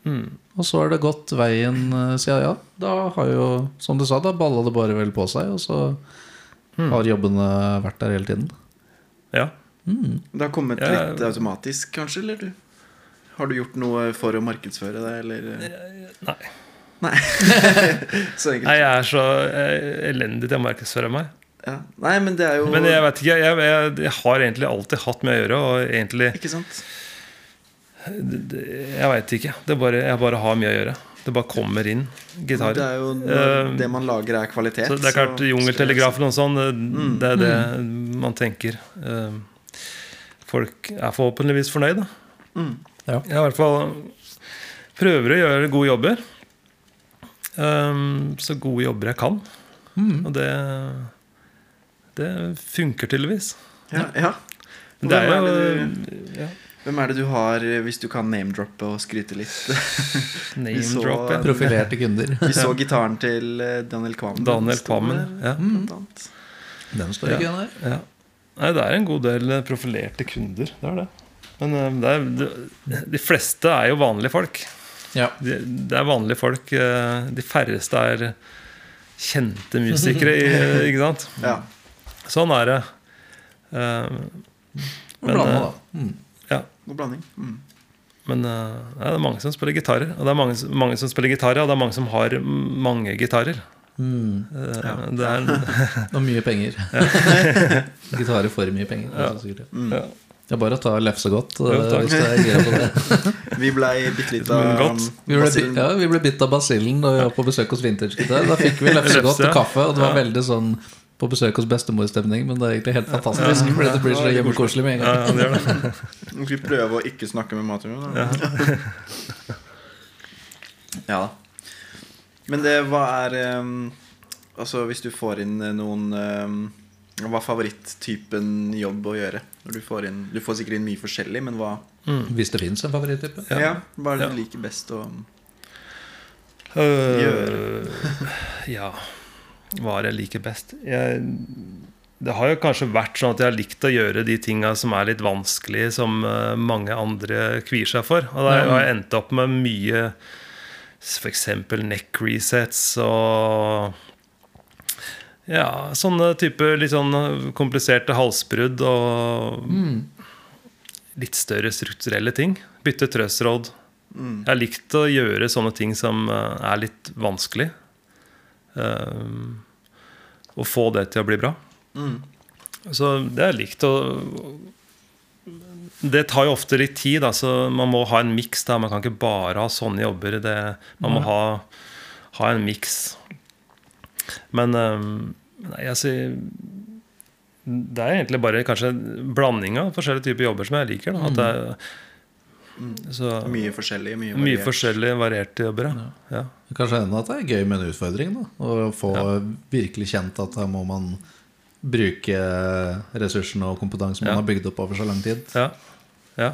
Mm. Og så har det gått veien eh, siden ja. Da har jo, som du sa, da balla det bare vel på seg, og så Mm. har jobbene vært der hele tiden. ja. Mm. Det har kommet Ja. litt automatisk, kanskje? Eller du? Har du gjort noe for å markedsføre det, eller? Nei. Nei. <laughs> så enkelt. Nei, jeg er så eh, elendig til å markedsføre meg. Ja. Nei, men det er jo Men jeg vet ikke, jeg, jeg, jeg har egentlig alltid hatt med å gjøre. Og egentlig Ikke sant? Jeg veit ikke. Det bare, jeg bare har mye å gjøre. Det bare kommer inn Det er jo Eh, Det man lager, er kvalitet. Så det er klart, så- Jungeltelegrafen og sånn, eh, Mm. det er det man tenker. Eh, Folk er forhåpentligvis fornøyd, da. Mm. Ja. Jeg i hvert fall prøver å gjøre gode jobber. Um, så gode jobber jeg kan. Mm. Og det Det funker tydeligvis. Ja, ja. Hvem, det er jo du, ja, Hvem er det du har, hvis du kan name-droppe og skryte litt? <laughs> name så- drop. Ja. <laughs> Profilerte kunder. Vi så gitaren til Daniel Kvammen. Daniel Kvammen, ja. Den står i køen her. Ja. Nei, det er en god del eh, profilerte kunder. Det er det. Men eh, det er, de fleste er jo vanlige folk. Ja. De, det er vanlige folk. eh, De færreste er kjente musikere, <laughs> ikke sant? Ja. Sånn er det. Men, blanda, da. Mm. Ja. God blanding. Mm. Men ja, det er mange som spiller gitarer. Og det er mange, mange som spiller gitarer, og det er mange som har mange gitarer. Mm. Eh, Det er <laughs> Og mye penger. Gitarer <laughs> for mye penger. altså, ja. Det er bare å ta lefse godt. Jo, hvis det er gira på det. <laughs> Vi blei bitte litt av. Basillen. ja, vi ble bitt av basillen da vi var på besøk hos Vintage Gitar. Da fikk vi lefse godt og kaffe, og det var veldig sånn på besøk hos bestemorstemning. Men det er egentlig helt fantastisk, fordi det blir så hjemmekoselig med en gang. ja, det det. Vi prøver prøve å ikke snakke med Matrion. da. Ja da. Men det, hva er um, Altså, hvis du får inn eh, noen um, Hva er favoritttypen jobb å gjøre? Når du får inn Du får sikkert inn mye forskjellig, men hva Hvis det fins en favoritttype. Ja, hva er det Ja. du liker best å gjøre? <laughs> ja Hva er det jeg liker best? Jeg, det har jo kanskje vært sånn at jeg har likt å gjøre de tinga som er litt vanskelige, som eh, mange andre kvier seg for. Og da har jeg endt opp med mye f.eks. neck resets og ja, sånne type litt sånn kompliserte halsbrudd og litt større strukturelle ting. Bytte trøstråd. Jeg har likt å gjøre sånne ting som eh, er litt vanskelig. Um, og få det til å bli bra. Mm. Så det jeg likt å Det tar jo ofte litt tid, Altså, så man må ha en miks. Man kan ikke bare ha sånne jobber. Det, man må ha, ha en miks. Men um, nei, altså, Det er egentlig bare kanskje blanding av forskjellige typer jobber som jeg liker. Da. At det er, så, Mye forskjellig. Mye, mye forskjellige, varierte jobber. Ja. Ja. Kanskje enda at det er gøy med en utfordring. Da. Å få virkelig kjent at her må man bruke ressursene og kompetansen man Ja. har bygd opp over så lang tid. Ja. ja.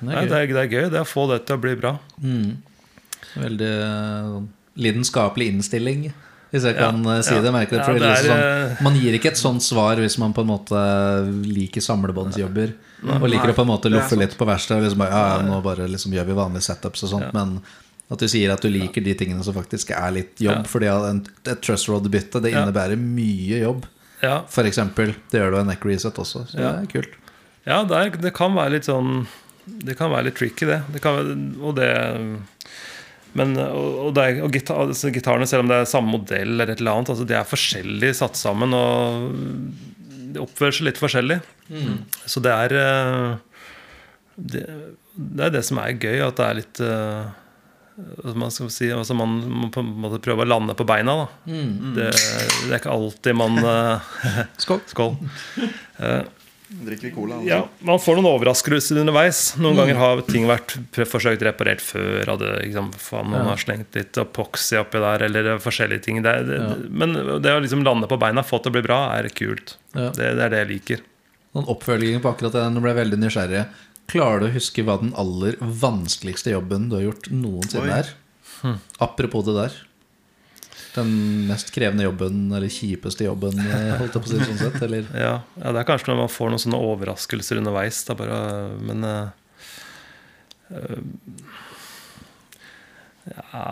Det Nei, er det, gøy. er, det er gøy det er å få det til å bli bra. Veldig eh, lidenskapelig innstilling, hvis jeg Ja, kan eh, si ja. det. Merker det, Ja, det det er liksom sånn, man gir ikke et sånt svar hvis man på en måte liker samlebåndsjobber. Og liker å på en måte det loffe litt på verkstedet. Liksom bare, ja, ja, nå bare liksom gjør vi vanlige setups og sånt. Ja. Men at du sier at du liker de tingene som faktisk er litt jobb. Ja. Fordi et trust road-bytte det Ja. innebærer mye jobb. Ja, For eksempel, det gjør du en neck reset også. Så Ja. det er kult. ja det, er, det kan være litt sånn Det kan være litt tricky, det. det, kan, være- og det men, og, og, er, og gitar, altså, gitarene, selv om det er samme modell, eller et eller annet, altså, de er forskjellig satt sammen. Og de oppfører seg litt forskjellig. Så det er eh, det, det er det som er gøy, at det er litt hva man skal si, altså man må på en måte prøve å lande på beina. Da. Det, det er ikke alltid man eh, <laughs> Skål. Skål. Uh, Drikker vi cola? altså? ja, man får noen overraskelser underveis. Noen ganger har ting vært forsøkt reparert før. Hadde, liksom, faen, noen Ja. har slengt litt epoxy oppi der, eller forskjellige ting. Det, det, Ja. Men det å liksom lande på beina, få det til å bli bra, er kult. Ja. Det, det er det jeg liker. Noen oppfølging på akkurat den ble veldig nysgjerrig. Klarer du å huske hva den aller vanskeligste jobben du har gjort noensinne er? er? Apropos det der. Den mest krevende jobben, eller kjipeste jobben, eh, holdt jeg på å si sånn sett. Eller Ja, ja, Det er kanskje når man får noen sånne overraskelser underveis. Da bare, men eh, Ja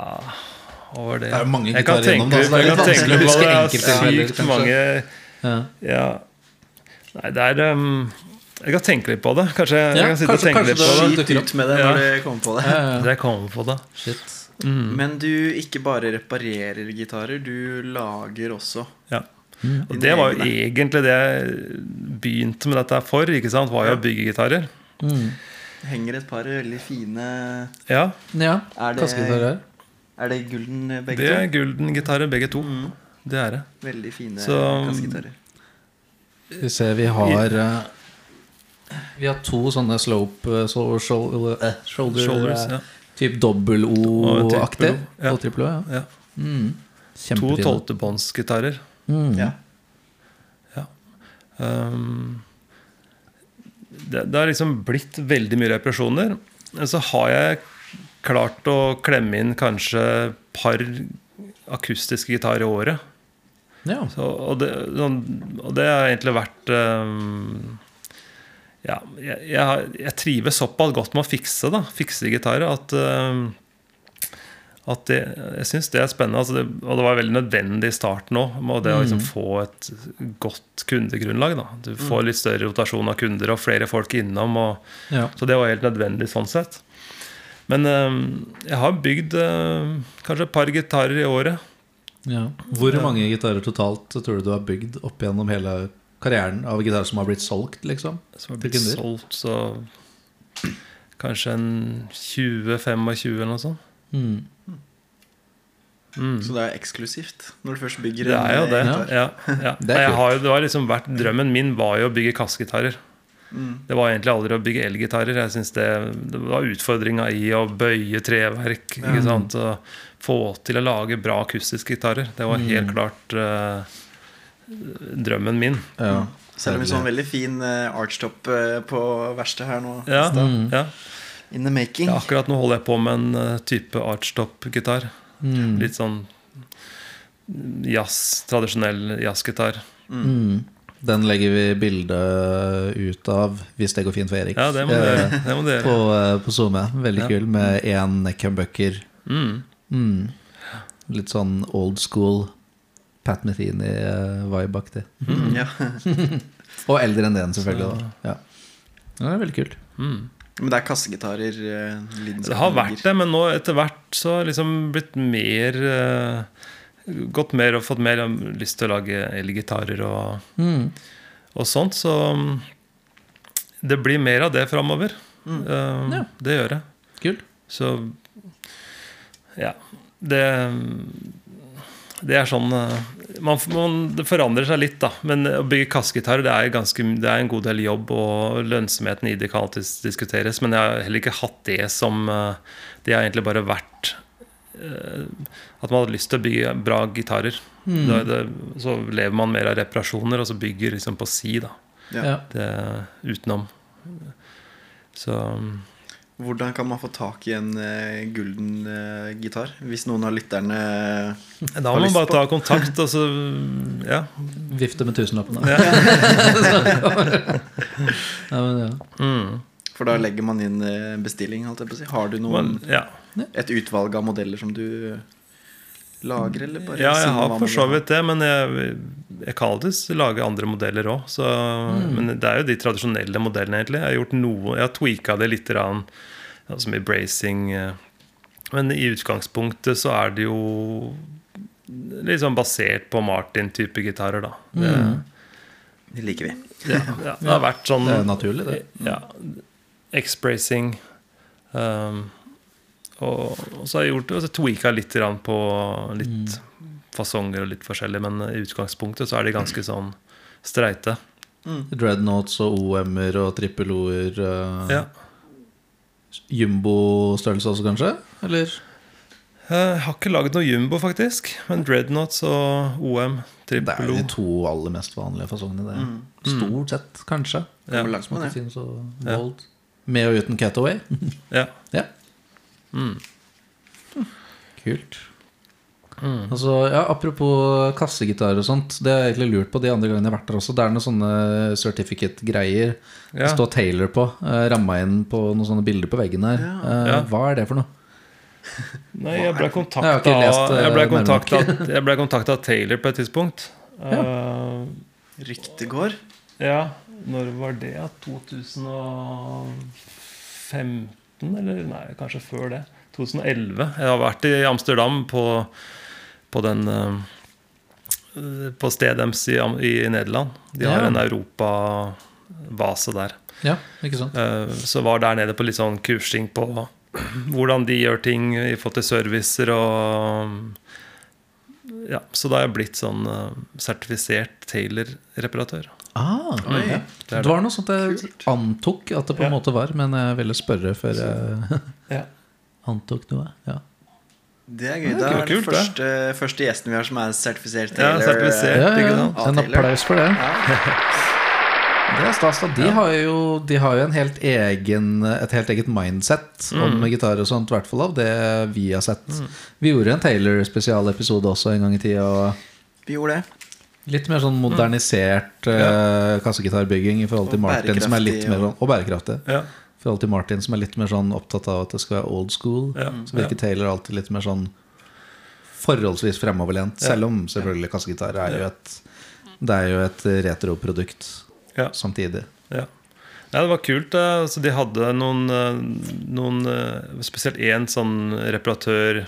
Hva var det? Det er jo mange Jeg kan gitarer gjennom, da, jeg kan tenke på det. Det er Sykt mange ja. Ja. Nei, det er um, Jeg kan tenke litt på det. Kanskje jeg Ja, kan sitte kanskje- og tenke kanskje litt det- på det. Skit ut med det Ja. når du kommer på det. Ja, ja. Jeg kommer på det. Shit. Men du ikke bare reparerer gitarer, du lager også. Ja. Mm. Og det var jo egentlig det jeg begynte med dette for. Ikke sant? Var jo å bygge gitarer. Mm. Henger et par veldig fine Ja, Ja. Er det- Er det Gulden begge to? det er? Gulden-gitarer, begge to. Mm. Det er det. Veldig fine Så- kassegitarer. Skal vi se, vi har eh, Vi har to sånne slope eh, so, shoulder, eh, shoulder, Shoulders. eh, Ja. Typ dobbel O-aktig. ja. Og trippel O, ja. Ja. Mm. To tolvtebåndsgitarer. Mm. Ja. Um, det, det har liksom blitt veldig mye reparasjoner. Så har jeg klart å klemme inn kanskje par akustiske gitarer i året. Ja. Så, og, det, sånn, og det har egentlig vært um, Ja, jeg, jeg, jeg trives såpass godt med å fikse da, fikse gitarer at, um, at det, jeg syns det er spennende. Altså det, og det var veldig nødvendig i starten òg. Det å liksom få et godt kundegrunnlag. Da. Du får litt større rotasjon av kunder og flere folk innom. Og, Ja. Så det var helt nødvendig sånn sett. Men eh, jeg har bygd eh, kanskje et par gitarer i året. Ja. Hvor mange gitarer totalt tror du du har bygd opp gjennom hele karrieren av gitarer som har blitt solgt, liksom? Som har blitt kunder? solgt, så kanskje en 20-25 eller noe sånt. Mm. Så det er eksklusivt når du først bygger Det er en, det. eh, Ja. gitar. Ja, <laughs> Det er Jeg har, jo- det har liksom vært, drømmen min var jo å bygge kassegitarer. Mm. Det var egentlig aldri å bygge elgitarer. Jeg synes det, det var utfordringa i å bøye treverk. Ikke sant? Og få til å lage bra akustiske gitarer. Det var helt Mm. klart eh, drømmen min. Ja. Selv om vi så en veldig fin eh, archtop eh, på verkstedet her nå. Ja, i ja. In the making. ja, akkurat nå holder jeg på med en eh, type archtop-gitar. Mm. Litt sånn jazz, tradisjonell jazzgitar. Mm. Den legger vi bilde ut av, hvis det går fint for Erik. Ja, det må du gjøre. Det må du På, gjøre. på SoMe. Veldig Ja. kul med én neckhumbucker. Mm. Mm. Litt sånn old school Pat Metheny-vibe-aktig. Mm, ja. <laughs> Og eldre enn den, selvfølgelig. Da. Ja. ja, det er veldig kult. Mm. Men det er kassegitarer eh, Det har vært det, men nå etter hvert så har liksom blitt mer eh, Gått mer og fått mer lyst til å lage elgitarer og, Mm. og sånt. Så mm, det blir mer av det framover. Eh, Ja. Det gjør det. Kult. Så ja. Det det er sånn eh, man, man, Det forandrer seg litt, da. Men å bygge kassegitar det er, det er en god del jobb, og lønnsomheten i det kan alltids diskuteres. Men jeg har heller ikke hatt det som eh, Det har egentlig bare vært eh, at man hadde lyst til å bygge bra gitarer. Mm. Da det, så lever man mer av reparasjoner, og så bygger liksom på si, da. Ja. Ja. Det, utenom. Så Hvordan kan man få tak i en uh, gulden uh, gitar? Hvis noen av lytterne da Har må man bare på? ta kontakt, og så Ja. Vifte med tusenlappene. Ja. <laughs> Ja, men, ja. Mm. For da legger man inn bestilling, holdt jeg på å si. Har du noen, Men, ja. et utvalg av modeller som du lager, eller bare ja, jeg har for så vidt det, men jeg, jeg kan alltids lage andre modeller òg. Men det er jo de tradisjonelle modellene, egentlig. Jeg har gjort noe, jeg har tweaka det litt, rann, altså med bracing. eh. Men i utgangspunktet så er det jo litt sånn basert på Martin-type gitarer, da. Det, Det liker vi. ja, ja, det har vært sånn Det er naturlig, det. Ja. X-bracing. Um, og, og så har jeg gjort det, og så tweaka litt på litt fasonger og litt forskjellig, men i utgangspunktet så er de ganske sånn streite. Dreadnoughts og OM-er og trippel O-er. Uh, Ja. Jumbo-størrelse også, kanskje? Eller? Jeg har ikke laget noe jumbo, faktisk, men dreadnoughts og OM, Det er trippel O de to aller mest vanlige fasongene. Det. Stort sett, kanskje. Ja. Med det. bold. Med og uten Cataway. Ja. <laughs> ja. Mm. Kult. Mm. Altså, ja, apropos kassegitar og sånt. Det har jeg egentlig lurt på de andre gangene jeg har vært der også. Det er noen sånne certificate-greier. Ja. Det står Taylor på. Eh, ramma inn på noen sånne bilder på veggen her. Ja. Eh, ja. Hva er det for noe? Nei, jeg ble kontakta Jeg ble eh, kontakta av Taylor på et tidspunkt. Uh, Ryktegård? Ja. Når var det? 2015? 2013, eller nei, kanskje før det. 2011. Jeg har vært i Amsterdam på, på den eh, På Stedems i, i Nederland. De har ja. en europavase der. Ja, ikke sant. Eh, så var der nede på litt sånn kursing på <clears throat> hvordan de gjør ting i forhold til servicer og ja, Så da har jeg blitt sånn eh, sertifisert Taylor-reparatør. Ah, Oi. ja. Det Det var noe sånt jeg antok at det på en Ja. måte var, men jeg ville spørre før jeg Ja. <laughs> antok noe. Ja. Det er gøy. Det er det kult, det. første, første gjesten vi har som er sertifisert Ja, Taylor. sertifisert. Ja, ja. En applaus for det. Ja. <laughs> Det er stas. De, har jo, de har jo en helt egen, et helt eget mindset om gitar og sånt, i hvert fall av det vi har sett. Vi gjorde en Taylor-spesialepisode også en gang i tida. og Vi gjorde det. Litt mer sånn modernisert eh, kassegitarbygging i forhold til Og Martin, som er litt mer sånn Og bærekraftig. Ja. forhold til Martin, som er litt mer sånn opptatt av at det skal være old school. Ja, Så virker Taylor alltid litt mer sånn forholdsvis fremoverlent. Selv om selvfølgelig kassegitar er jo et Det er jo et retroprodukt Ja. samtidig. Ja. ja, det var kult. eh, Altså, de hadde noen, eh, noen Spesielt én sånn reparatør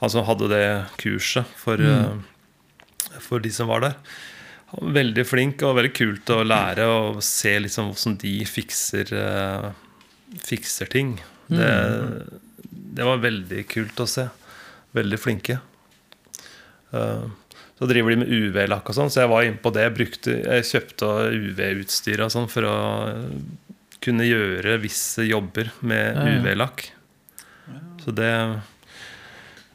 Han som hadde det kurset for, eh, for de som var der. Veldig flink og veldig kult å lære og se liksom hvordan de fikser, eh, fikser ting. Det, det var veldig kult å se. Veldig flinke. Eh, Så driver de med UV-lakk og sånn, så jeg var inne på det. Jeg, brukte, jeg kjøpte UV-utstyr og sånn for å kunne gjøre visse jobber med. UV-lakk. Så det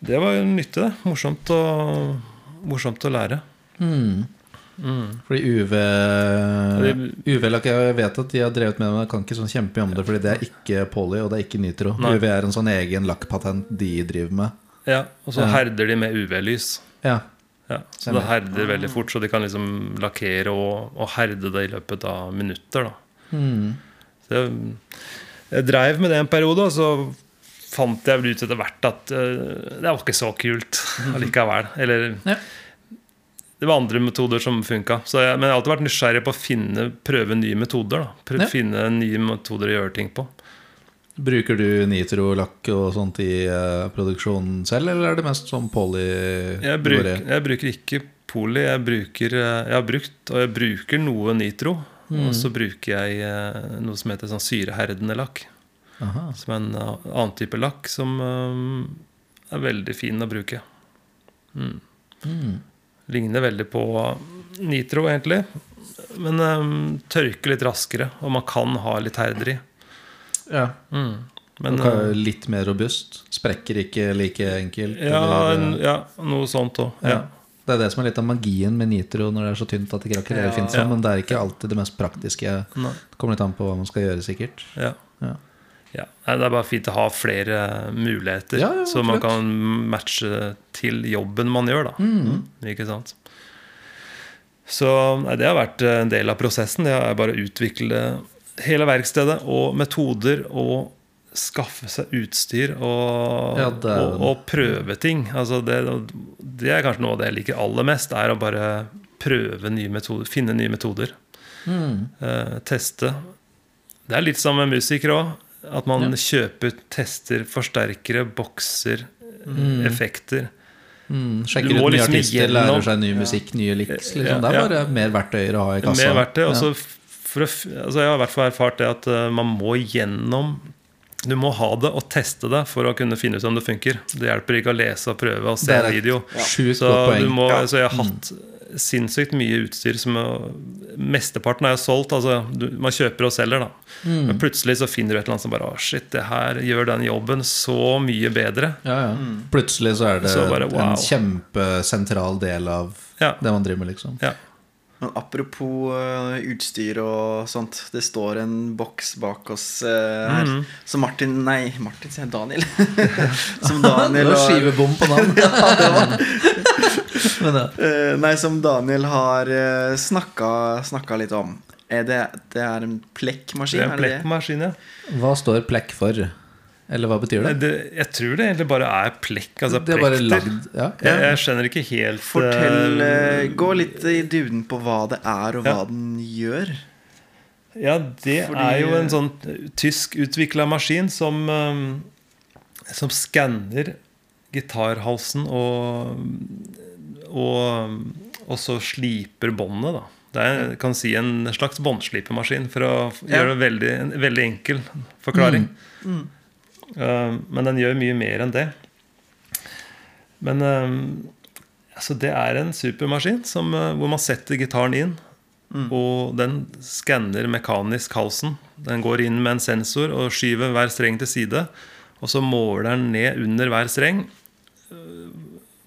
Det var nyttig, det. Morsomt å, morsomt å lære. Mm. Mm. Fordi UV UV-lakk Jeg vet at de har drevet med det, men jeg kan ikke sånn kjempe om det, fordi det er ikke poly, og det er ikke nitro. Nei. UV er en sånn egen lakkpatent de driver med. Ja, Og så Ja. herder de med UV-lys. Ja. Ja, så det herder veldig fort, så de kan liksom lakkere og, og herde det i løpet av minutter. da Mm. Så jeg, jeg dreiv med det en periode, og så fant jeg vel ut etter hvert at uh, det var ikke så kult allikevel. Eller Ja. det var andre metoder som funka. Men jeg har alltid vært nysgjerrig på å finne, prøve nye metoder. da Prøve, Ja. Finne nye metoder å gjøre ting på. Bruker du nitrolakk og sånt i uh, produksjonen selv, eller er det mest sånn poly? Jeg bruker, jeg bruker ikke poly. Jeg, bruker, eh, jeg har brukt, og jeg bruker noe nitro. Mm. Og så bruker jeg uh, noe som heter sånn syreherdende lakk. Aha. Som er en uh, annen type lakk som um, er veldig fin å bruke. Mm. Mm. Ligner veldig på nitro, egentlig. Men um, tørker litt raskere, og man kan ha litt herder i. Ja. Mm. Men litt mer robust. Sprekker ikke like enkelt. ja, eller, eh, ja, noe sånt òg. ja. Ja. Det er det som er litt av magien med nitro når det er så tynt at det ikke rakker Ja. Ja. Men det er ikke alltid det mest praktiske. Nei, Det kommer litt an på hva man skal gjøre, sikkert. ja. Ja. Det er bare fint å ha flere muligheter, Ja, ja, så man kan matche til jobben man gjør. da Mm. Ikke sant? Så nei, det har vært en del av prosessen. Det er bare å utvikle hele verkstedet og metoder og skaffe seg utstyr og, Ja, det og, og prøve ting. Altså det, det er kanskje noe av det jeg liker aller mest, er å bare prøve nye metoder, finne nye metoder. Mm. eh, teste. Det er litt som med musikere òg. At man Ja. kjøper, tester, forsterkere, bokser, Mm. effekter. Mm. Sjekker ut nye liksom artister, gjennom, lærer seg ny musikk, nye liks. Liksom. Ja, Det er ja. bare mer verktøyer å ha i kassa. Mer verktøy. Og Ja. for å, altså jeg har i hvert fall erfart det at eh, man må gjennom Du må ha det og teste det for å kunne finne ut om det funker. Det hjelper ikke å lese og prøve og se et video. Så, du må, så jeg har hatt sinnssykt mye utstyr som Mesteparten er jo solgt. Altså, du, man kjøper og selger, da. Mm. Men plutselig så finner du et eller annet som bare Å, shit, det her gjør den jobben så mye bedre. Ja, ja. Plutselig så er det Så bare, wow. en kjempesentral del av Ja. det man driver med, liksom. Ja. Men apropos eh, utstyr og sånt. Det står en boks bak oss eh, her. -hmm. Som Martin Nei, Martin sier Daniel. <laughs> som Det Daniel var og skivebom på navn. <laughs> <laughs> <laughs> Men. Eh, Nei, som Daniel har uh, snakka, snakka litt om. Er det, det er en plekkmaskin? Det er en plekkmaskin, ja. Hva står plekk for? Eller hva betyr Nei, det? det, jeg tror det egentlig bare er plekk. Altså Det er bare lagd ja. Jeg, jeg skjønner ikke helt Fortell eh, Gå litt i duden på hva det er, og hva Ja. den gjør. Ja, det Fordi- er jo en sånn tyskutvikla maskin som Som skanner gitarhalsen og Og, og så sliper båndet, da. Det er kan si en slags båndslipemaskin, for å gjøre det veldig, en veldig enkel forklaring. Mm. Eh, men den gjør mye mer enn det. Men uh, altså det er en supermaskin som, uh, hvor man setter gitaren inn. Og den skanner mekanisk halsen. Den går inn med en sensor og skyver hver streng til side. Og så måler den ned under hver streng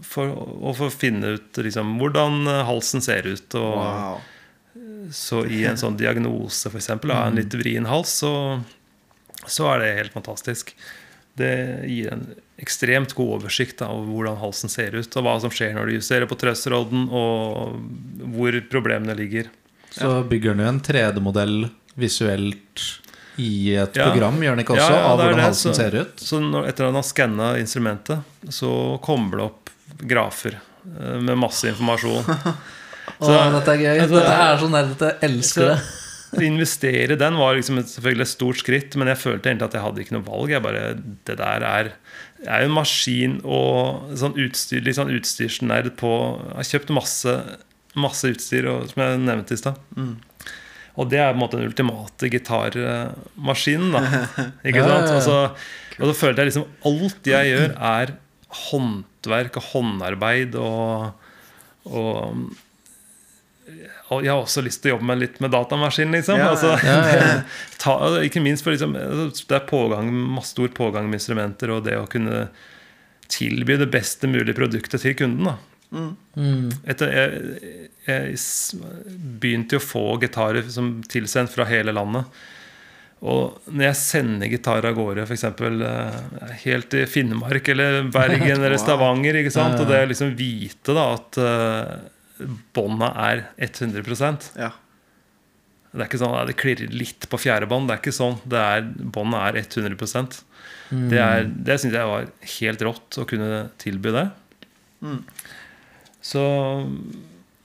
for, og for å finne ut liksom, hvordan eh, halsen ser ut. Og, Wow. så i en sånn diagnose eksempel, av en litt vrien hals, så, så er det helt fantastisk. Det gir en ekstremt god oversikt da, over hvordan halsen ser ut, og hva som skjer når du justerer på trøsterodden, og hvor problemene ligger. Så bygger du en 3D-modell visuelt i et Ja. program, gjør den ikke også? Ja, ja, av hvordan det. halsen Så- ser ut? Så når, etter at han har skanna instrumentet, så kommer det opp grafer eh, med masse informasjon. <laughs> Å, dette er gøy. altså, dette er så nerdete. Jeg elsker det. Å <laughs> investere i den var liksom et, selvfølgelig et stort skritt, men jeg følte egentlig at jeg hadde ikke noe valg. Jeg bare, Det der er, er jo en maskin og sånn utstyr, litt sånn utstyrsnerd på Jeg har kjøpt masse, masse utstyr, og, som jeg nevnte i stad. Og det er på en måte den ultimate gitarmaskinen. da <laughs> Ikke sant? Og så, og så følte jeg liksom alt jeg gjør, er håndverk og håndarbeid og, og og jeg har også lyst til å jobbe med litt med datamaskin, liksom. Ja. Altså, Ja, ja. <laughs> ta, ikke minst for liksom, det er pågang, masse stor pågang med instrumenter, og det å kunne tilby det beste mulige produktet til kunden. da Mm. Etter, jeg, jeg begynte jo å få gitarer som tilsendt fra hele landet. Og når jeg sender gitar av gårde, f.eks. helt i Finnmark eller Bergen eller <laughs> Stavanger, ikke sant? Og det å liksom vite da at uh, bånda er 100 Ja. Det er ikke sånn at det klirrer litt på fjerde bånd. Det er ikke sånn. Det er, Båndet er 100 Mm. Det, er- det syns jeg var helt rått å kunne tilby det. Mm. Så,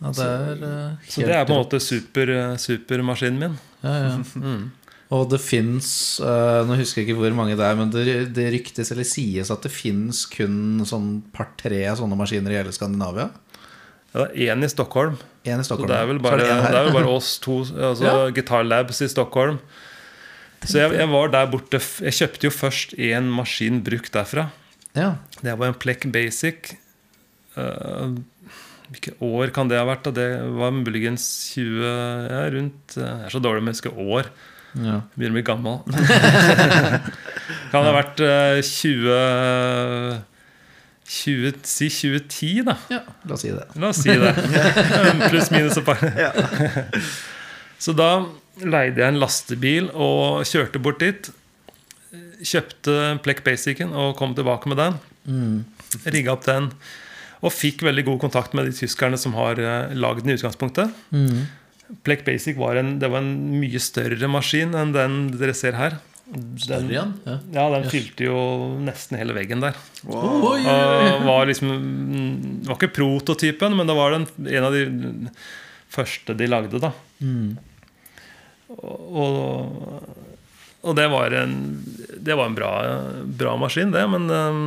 Ja, det er eh, så det er på en måte måte super, eh, supermaskinen min. Ja, ja. <laughs> Mm. Og det fins Nå husker jeg ikke hvor mange det er, men det, det ryktes eller sies at det fins kun sånn par-tre sånne maskiner i hele Skandinavia. Ja, det er én i Stockholm. En i Så Stockholm. det er vel bare, bare, det det er vel bare oss to. Altså Ja. Guitar Labs i Stockholm. Så jeg, jeg var der borte Jeg kjøpte jo først én maskin brukt derfra. Ja. Det var en Plek Basic. Uh, hvilke år kan det ha vært? da? Det var muligens 20 ja, rundt Jeg er så dårlig med å huske år. Ja. Begynner å bli gammel. <laughs> kan det ha vært eh, 20, 20 Si 2010, da. ja, la oss si det. La oss si det. <laughs> Pluss minus et par. Så da leide jeg en lastebil og kjørte bort dit. Kjøpte Plek Basicen og kom tilbake med den. Mm. Rigga opp den. Og fikk veldig god kontakt med de tyskerne som har uh, lagd den i utgangspunktet. Mm. Plek Basic var en, det var en mye større maskin enn den dere ser her. Den, igjen? Ja. ja, den fylte jo nesten hele veggen der. Wow. Oh, yeah. Var liksom Det var ikke prototypen, men det var den, en av de første de lagde, da. Mm. Og, og det var en Det var en bra, bra maskin, det. Men um,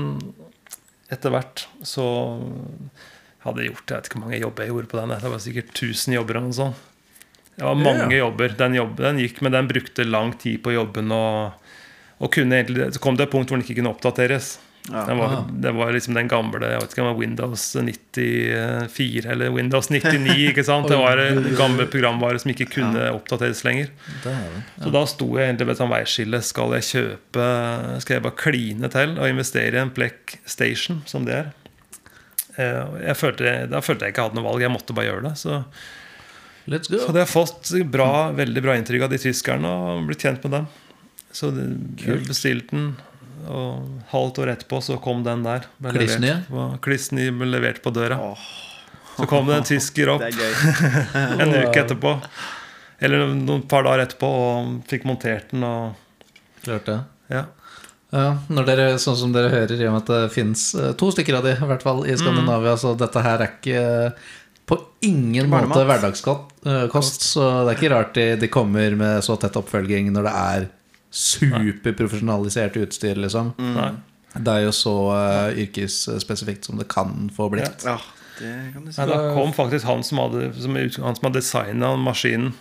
etter hvert så hadde jeg gjort Jeg vet ikke hvor mange jobber jeg gjorde på den. Det var sikkert 1000 jobber eller noe sånt. Det var mange Ja. jobber. Den, jobb, den gikk, men den brukte lang tid på jobben. Og, og kunne egentlig, så kom det et punkt hvor den ikke kunne oppdateres. Ja. Den var, det var liksom den gamle jeg vet ikke om det var Windows 94 eller Windows 99. ikke <laughs> sant? Det var gamle programvare som ikke kunne oppdateres lenger. Så da sto jeg egentlig ved et veiskille. Skal jeg kjøpe Skal jeg bare kline til og investere i en Plek Station, som det er? Eh, Jeg følte, da følte jeg ikke hadde noe valg. Jeg måtte bare gjøre det. Så, Let's så de det har fått bra, veldig bra inntrykk av de tyskerne og blitt kjent med dem. Så de jeg bestilte den, og halvt år etterpå så kom den der. Klissny? Kliss ny? levert på- Kliss ny ble levert på døra. Oh. Så kom det en tysker opp det gøy. <laughs> en uke etterpå. Eller noen par dager etterpå og fikk montert den. Og, Klart det. ja. Ja, når dere, sånn som dere hører, i og med at det fins to stykker av de i hvert fall i Skandinavia, så dette her er ikke på ingen Barnemat. måte hverdagskost. Så det er ikke rart de, de kommer med så tett oppfølging når det er superprofesjonalisert utstyr, liksom. Mm. Det er jo så uh, yrkesspesifikt som det kan få blitt. Ja, det kan du si. Nei, da kom faktisk han som hadde, som, han som hadde designa maskinen.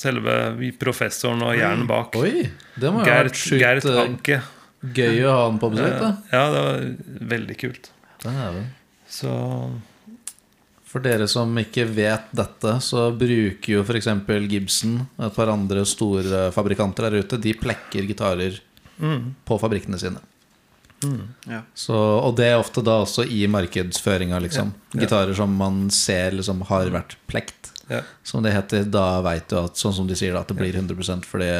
Selve professoren og hjernen bak. Oi, det må jo ha vært sjukt Gert eh, Anke. gøy å ha han på besøk, da. Ja, det var veldig kult. Det er det Så For dere som ikke vet dette, så bruker jo f.eks. Gibson et par andre store fabrikanter der ute. De plekker gitarer mm, på fabrikkene sine. Ja. Så, og det er ofte da også i markedsføringa, liksom. Ja, ja. Gitarer som man ser liksom har vært plekt, ja. som det heter. Da veit du at, sånn som de sier, da, at det blir 100% fordi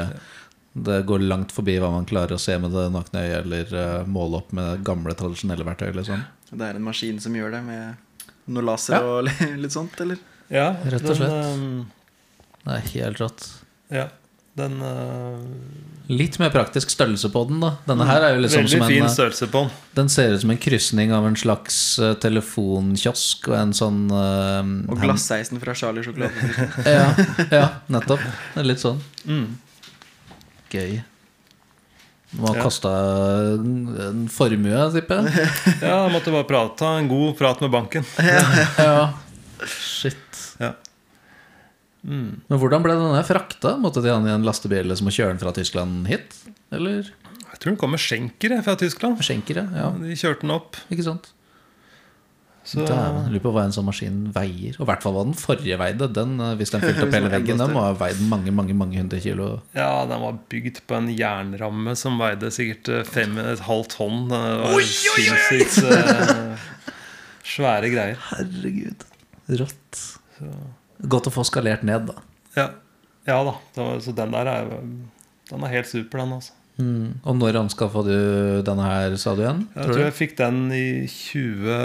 det går langt forbi hva man klarer å se med det nakne øyet, eller eh, måle opp med gamle, tradisjonelle verktøy. Liksom. Det er en maskin som gjør det, med noe laser Ja. og <laughs> litt sånt, eller? ja Rett og slett. den, Det er helt rått. ja. Den uh, Litt mer praktisk størrelse på den, da. Denne her er jo liksom Veldig som en fin eh, størrelse på den. Den ser ut som en krysning av en slags eh, telefonkiosk og en sånn uh, Og glasseisen fra Charlie Sjokolade. <laughs> Ja, ja, nettopp. Litt sånn. Mm. Gøy. Må ha Ja. kosta en formue, tipper jeg. <laughs> Ja, jeg måtte bare prate, ta en god prat med banken. <laughs> Ja. Shit. Ja. Men hvordan ble denne frakta? Måtte de ha den i en lastebil som må kjøre den fra Tyskland hit? Eller Jeg tror den kom med skjenkere fra Tyskland. skjenkere? Ja, De kjørte den opp. ikke sant? Så Dæven, lurer på hva en sånn maskin veier. Og i hvert fall hva den forrige veide. Den, eh, hvis den fylte opp <laughs> hele veggen, den må ha veid mange mange, mange hundre kilo. Ja, den var bygd på en jernramme som veide sikkert eh, fem og et halvt tonn. Det var sinnssykt eh, svære greier. Herregud. Rått. Godt å få skalert ned, da. Ja, ja da. Så den der er Den er helt super, den. altså Mm. Og når anskaffa du denne her, sa du igjen? Jeg tror jeg fikk den i 20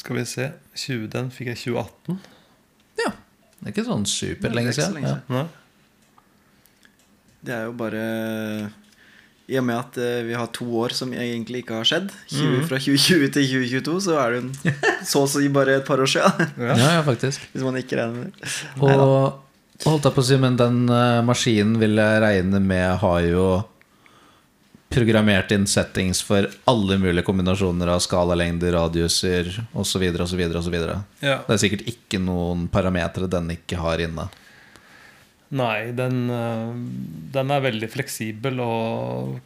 Skal vi se 20, Den fikk jeg i 2018. Ja. Det er ikke sånn superlenge er siden. lenge siden. Ja. Det er jo bare I og med at eh, vi har to år som egentlig ikke har skjedd, 20, fra 2020 til 2022, så er det jo <laughs> så å si bare et par år siden. Ja. Ja, ja, faktisk. Hvis man ikke regner med det. Og holdt jeg på å si, men den uh, maskinen vil jeg regne med har jo programmert inn settings for alle mulige kombinasjoner av skalalengder, radiuser osv. osv. osv. Ja. Det er sikkert ikke noen parametere den ikke har inne. Nei, den, eh, den er veldig fleksibel og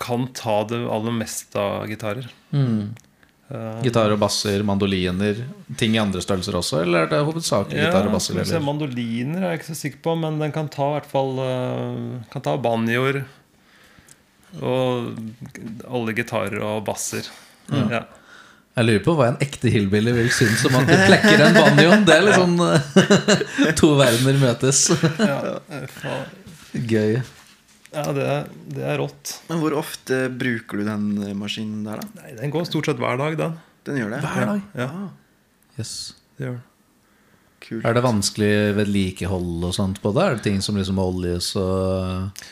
kan ta det aller meste av gitarer. Eh, Gitar og basser, mandoliner, ting i andre størrelser også? Eller er det hovedsakelig gitar og basser? Eller? mandoliner er jeg ikke så sikker på, men den kan ta i hvert fall eh, Kan ta banjoer og alle gitarer og basser. Ja. Jeg lurer på hva en ekte hillbilly vil synes om at du plekker en banjoen. Det er liksom eh, <laughs> To verdener møtes. Ja, eh. Gøy. Ja det, er, det er rått. Men hvor ofte bruker du den eh, maskinen der, da? Nei, Den går stort sett hver dag, den. Den gjør det? Hver dag? Ja, ja. Yes. det gjør den. kult. Er det vanskelig vedlikehold og sånt på det? Er det ting som liksom oljes og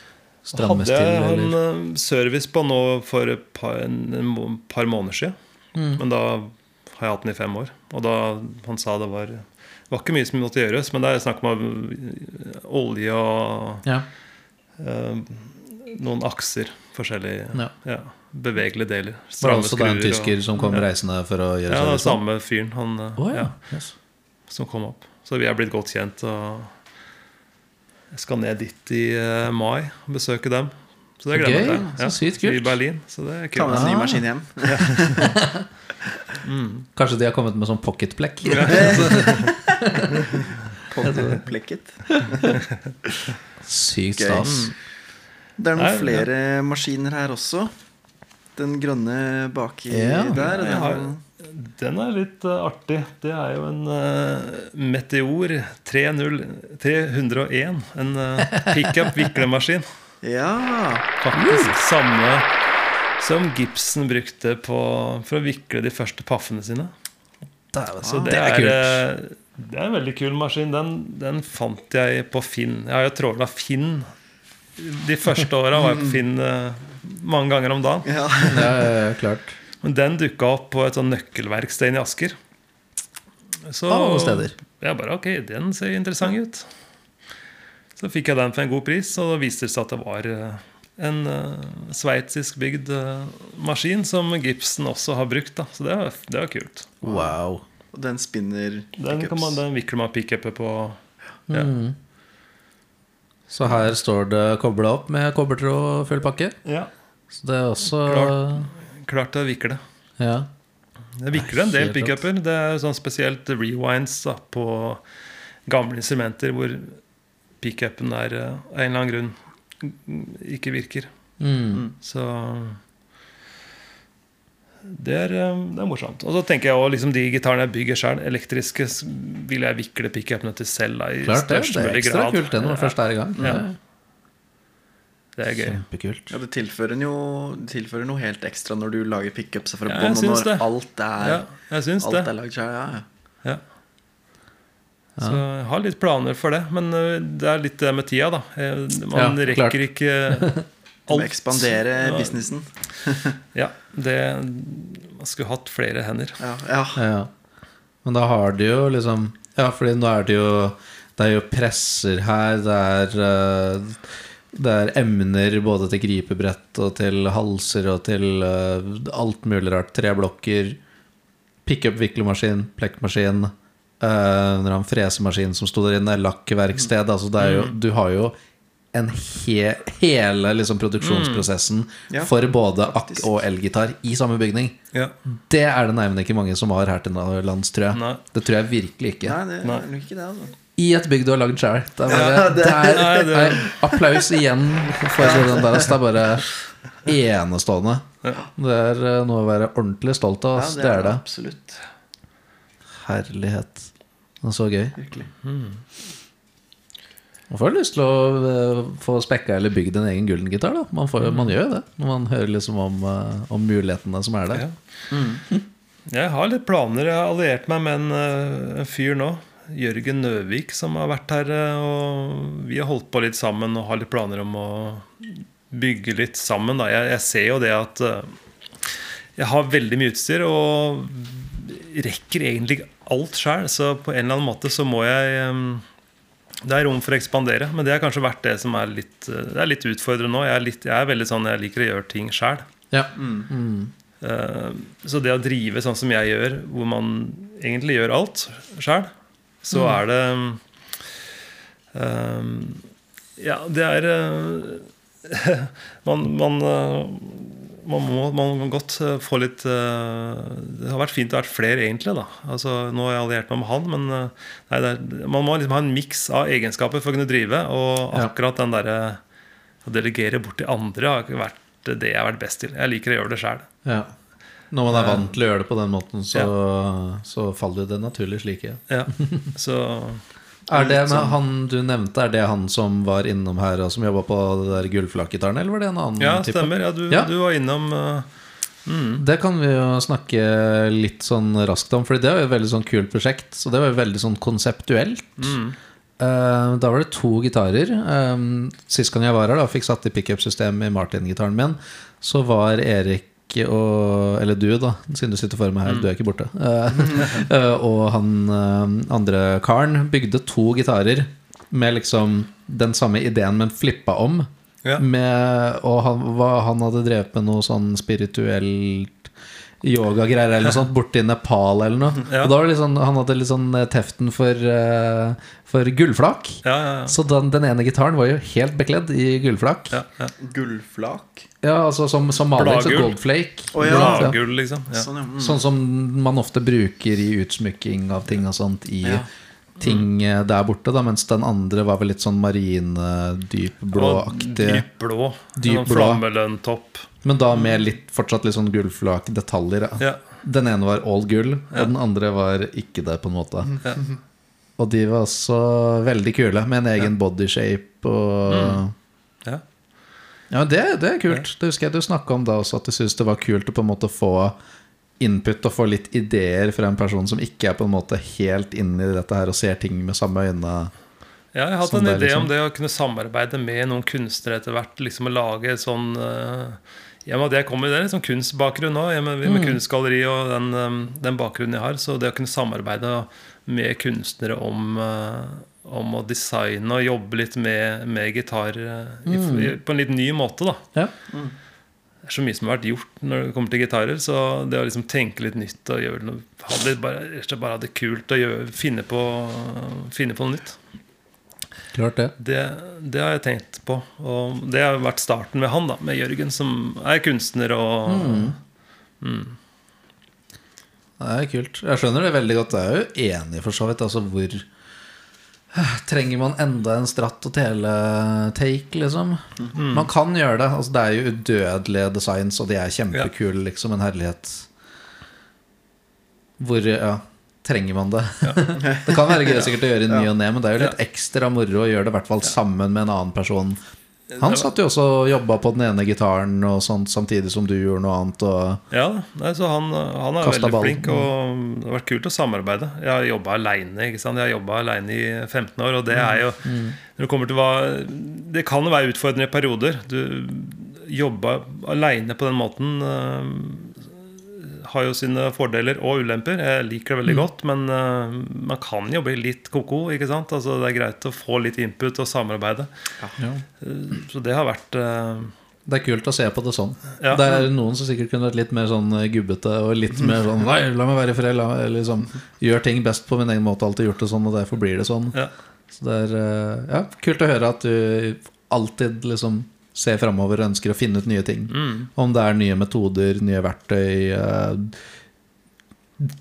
strammes Hadde til? jeg en Eller? eh, service på nå for et par, en, en par måneder siden. Mm. Men da har jeg hatt den i fem år. Og da han sa det var Det var ikke mye som måtte gjøres, men det er snakk om eh, olje og Ja. Eh, noen akser. Forskjellige Ja. ja, bevegelige deler. Var det Stramme også da en tysker og- som kom ja. reisende for å gjøre Ja, det er service? samme fyren han, oh, ja. ja, Yes. som kom opp. Så vi er blitt godt kjent. Og jeg skal ned dit i uh, mai og besøke dem. Så det gleder jeg meg til. Så sykt kult. I Berlin. Så det er Ta med deg ny Ah. maskin hjem. <laughs> Kanskje de har kommet med sånn pocketplekk? <laughs> Pocket-plekket. <laughs> Sykt Gøy. stas. Det er noen Nei, ja. flere maskiner her også. Den grønne baki Ja. der. Den, har- Den er litt uh, artig. Det er jo en uh, Meteor 30 301. En uh, pickup viklemaskin. <laughs> ja. Faktisk samme som Gibson brukte på, for å vikle de første paffene sine. Så det, det er er, kult. Det er en veldig kul maskin. Den, den fant jeg på Finn. Jeg har jo tråla Finn. De første åra var jeg på Finn eh, mange ganger om dagen. ja. <laughs> Ja, ja, ja, klart. Men den dukka opp på et sånn nøkkelverksted inne i Asker. Så alle steder. jeg bare ok, den ser interessant ut. Så fikk jeg den for en god pris, og da viste det seg at det var eh, en uh, sveitsisk bygd uh, maskin som Gibson også har brukt. da Så det var, det var kult. Wow. Og den spinner Den, kan man, den vikler man pickuper på. Ja. Mm. Så her står det kobla opp med kobbertråd og full pakke. ja. Så det er også Klart å vikle. Ja. Det vikler en del pickuper. Det er sånn spesielt rewinds da, på gamle instrumenter hvor pickupen er eh, av en eller annen grunn ikke virker. Mm. Så det er, eh, det er morsomt. Og så tenker jeg også, liksom de gitarene jeg bygger sjøl, elektriske, vil jeg vikle pickupene til selv. da, i Klart det. Det er ekstra grad. kult det når man Ja, først er i gang. Ja. Det er gøy. Kjempekult. Ja, det tilfører jo det tilfører noe helt ekstra når du lager pickups fra Ja, bånn, og syns når det. alt er, Ja, jeg alt er lagd sjøl. ja, ja. Ja. Så jeg har litt planer for det. Men øh, det er litt det med tida, da. Eh, Man Ja, klart. rekker ikke <laughs> alt. ekspandere Ja. businessen. <laughs> Ja, det Man skulle hatt flere hender. Ja, ja. Ja. Men da har de jo liksom Ja, fordi nå er det jo Det er jo presser her, det er uh, Det er emner både til gripebrett og til halser og til uh, alt mulig rart. Treblokker, pickup-viklemaskin, plekkmaskin, uh, en fresemaskin som sto der inne, lakkverksted. Altså er jo, du har jo en he hele liksom produksjonsprosessen Ja, for både akk og elgitar i samme bygning. Ja. Det er det nærmere ikke mange som har her til lands, tror jeg. Nei. Det tror jeg virkelig ikke. Nei, det Nei. ikke det, altså. I et bygg du har lagd sjøl. Applaus igjen for den der. Det er bare enestående. Det er eh, noe å være ordentlig stolt av. Ja, det er det. Absolutt. Herlighet. Det er så gøy. Virkelig. Man får lyst til å eh, få spekka eller bygd en egen Gulden-gitar. man, får, man gjør jo det når man hører liksom om, eh, om mulighetene som er der. Ja. Jeg har litt planer. Jeg har alliert meg med en, øh, en fyr nå. Jørgen Nøvik, som har vært her. Og vi har holdt på litt sammen og har litt planer om å bygge litt sammen. Da. Jeg, jeg ser jo det at jeg har veldig mye utstyr og rekker egentlig alt sjøl. Så på en eller annen måte så må jeg Det er rom for å ekspandere, men det har kanskje vært det som er litt, det er litt utfordrende nå. Jeg er, litt, jeg er veldig sånn, jeg liker å gjøre ting sjæl. Ja. Eh, Så det å drive sånn som jeg gjør, hvor man egentlig gjør alt sjæl, så er det uh, Ja, det er uh, <laughs> man, man, eh, man, må, man må godt eh, få litt eh, Det har vært fint å ha vært flere, egentlig. da Altså Nå har jeg alliert meg med han, men eh, nei, er, man må liksom ha en miks av egenskaper for å kunne drive. Og Ja. akkurat den derre å delegere bort til andre har ikke vært det jeg har vært best til. Jeg liker å gjøre det sjæl. Ja. Når man er vant til å gjøre det på den måten, så, så faller det naturlig slik. Ja. Ja, så Er det med han du nevnte, er det han som var innom her og som jobba på det der eller var det en annen Ja, type? stemmer. Ja, du, Ja. du var innom uh, Det kan vi jo snakke litt sånn raskt om, Fordi det var jo et veldig sånn kult prosjekt. Så det var jo veldig sånn konseptuelt. mm, Eh, da var det to gitarer. Um, sist gang jeg var her, da fikk satt i pickup-systemet i Martin-gitaren min, så var Erik og Eller du, da, siden du sitter foran meg her. Du er ikke borte. Eh, <laughs> eh, og han eh, andre karen bygde to gitarer med liksom den samme ideen, men flippa om. Ja. Med, og han, hva, han hadde drevet med noe sånn spirituelt yogagreier eller noe sånt borti Nepal eller noe. Ja. Og da var det litt sånn, Han hadde litt sånn eh, teften for, uh, for gullflak. ja, ja, ja. Så den, den ene gitaren var jo helt bekledd i gullflak. ja, ja. Gullflak. Ja, altså som, som maling, så goldflake. Oh, ja. Bladgull, liksom. Ja. Sånn, ja. Mm. Sånn som man ofte bruker i utsmykking av ting og sånt i Ja. Ting eh, der borte, da, mens den andre var vel litt sånn marine, Og dypblåaktig. Dyp Sånn. Flammelønntopp. Men da med litt, fortsatt litt sånn gullflak-detaljer. Ja. Den ene var all gull, Ja. og den andre var ikke det, på en måte. Ja. Og de var også veldig kule, med en egen bodyshape og Ja. Ja, det, det er kult. Det husker jeg du snakka om da også, at du syntes det var kult å på en måte få input og få litt ideer fra en person som ikke er på en måte helt inne i dette her og ser ting med samme øyne. Ja, jeg har hatt en idé liksom. om det å kunne samarbeide med noen kunstnere etter hvert. Liksom å lage sånn uh, ja, men det kommer, det er sånn kunstbakgrunn nå, med, med, Mm. kunstgalleri og den, um, den bakgrunnen jeg har. Så det å kunne samarbeide med kunstnere om, uh, om å designe og jobbe litt med, med gitar mm. i, i, på en litt ny måte, da. Ja. Det er så mye som har vært gjort når det kommer til gitarer. Så det å liksom tenke litt nytt og gjøre noe, ha det bare, bare ha det kult og gjøre, finne, på, finne på noe nytt. Klart det. Det, det har jeg tenkt på. Og det har vært starten med han, da, med Jørgen, som er kunstner og Det er kult. Jeg skjønner det veldig godt. Jeg er jo enig, for så vidt. Altså hvor Trenger man enda en stratt og tele-take, liksom? Man kan gjøre det. Altså, det er jo udødelige designs, og de er kjempekule, liksom. En herlighet. Hvor Ja, trenger man det? <laughs> det kan være gøy sikkert å gjøre i ny og ne, men det er jo litt ekstra moro å gjøre det i hvert fall sammen med en annen person Han satt jo også og jobba på den ene gitaren og sånt samtidig som du gjorde noe annet. Ja, nei, så han, han er veldig ballen. flink, og det har vært kult å samarbeide. Jeg har jobba aleine. I 15 år, og det er jo Når det til hva Det kan være utfordrende i perioder. Du jobba aleine på den måten øh, har jo sine fordeler og ulemper. Jeg liker det veldig godt, men uh, man kan jo bli litt ko-ko. ikke sant? Altså, det er greit å få litt input og samarbeide. ja. Uh, Så det har vært uh, Det er kult å se på det sånn. Ja. Det er noen som sikkert kunne vært litt mer sånn gubbete og litt mer sånn Nei, la meg være i fred. Liksom Gjør ting best på min egen måte. Alltid gjort det sånn, og derfor blir det sånn. ja. Så det er ja, kult å høre at du alltid liksom ser framover og ønsker å finne ut nye ting. Mm. Om det er nye metoder, nye verktøy, eh,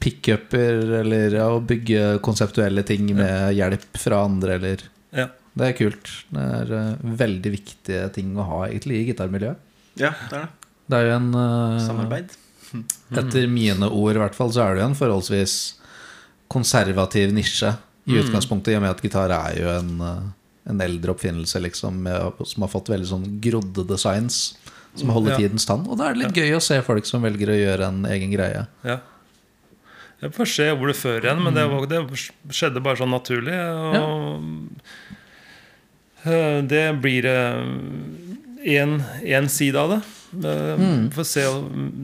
pickuper eller å bygge konseptuelle ting med hjelp fra andre, eller ja. Det er kult. Det er eh, veldig viktige ting å ha egentlig i gitarmiljøet. Ja, det er det. Det er jo en eh, Samarbeid. <laughs> Etter mine ord, i hvert fall, så er det jo en forholdsvis konservativ nisje i utgangspunktet, i og med at gitar er jo en, en eldre oppfinnelse, liksom, med, som har fått veldig sånn grodde designs som holder Ja. tidens tann. Og da er det litt gøy å se folk som velger å gjøre en egen greie. Ja. Jeg får se hvor det fører igjen, men det, var, det skjedde bare sånn naturlig. Og ja. det blir én side av det. Eh, Får se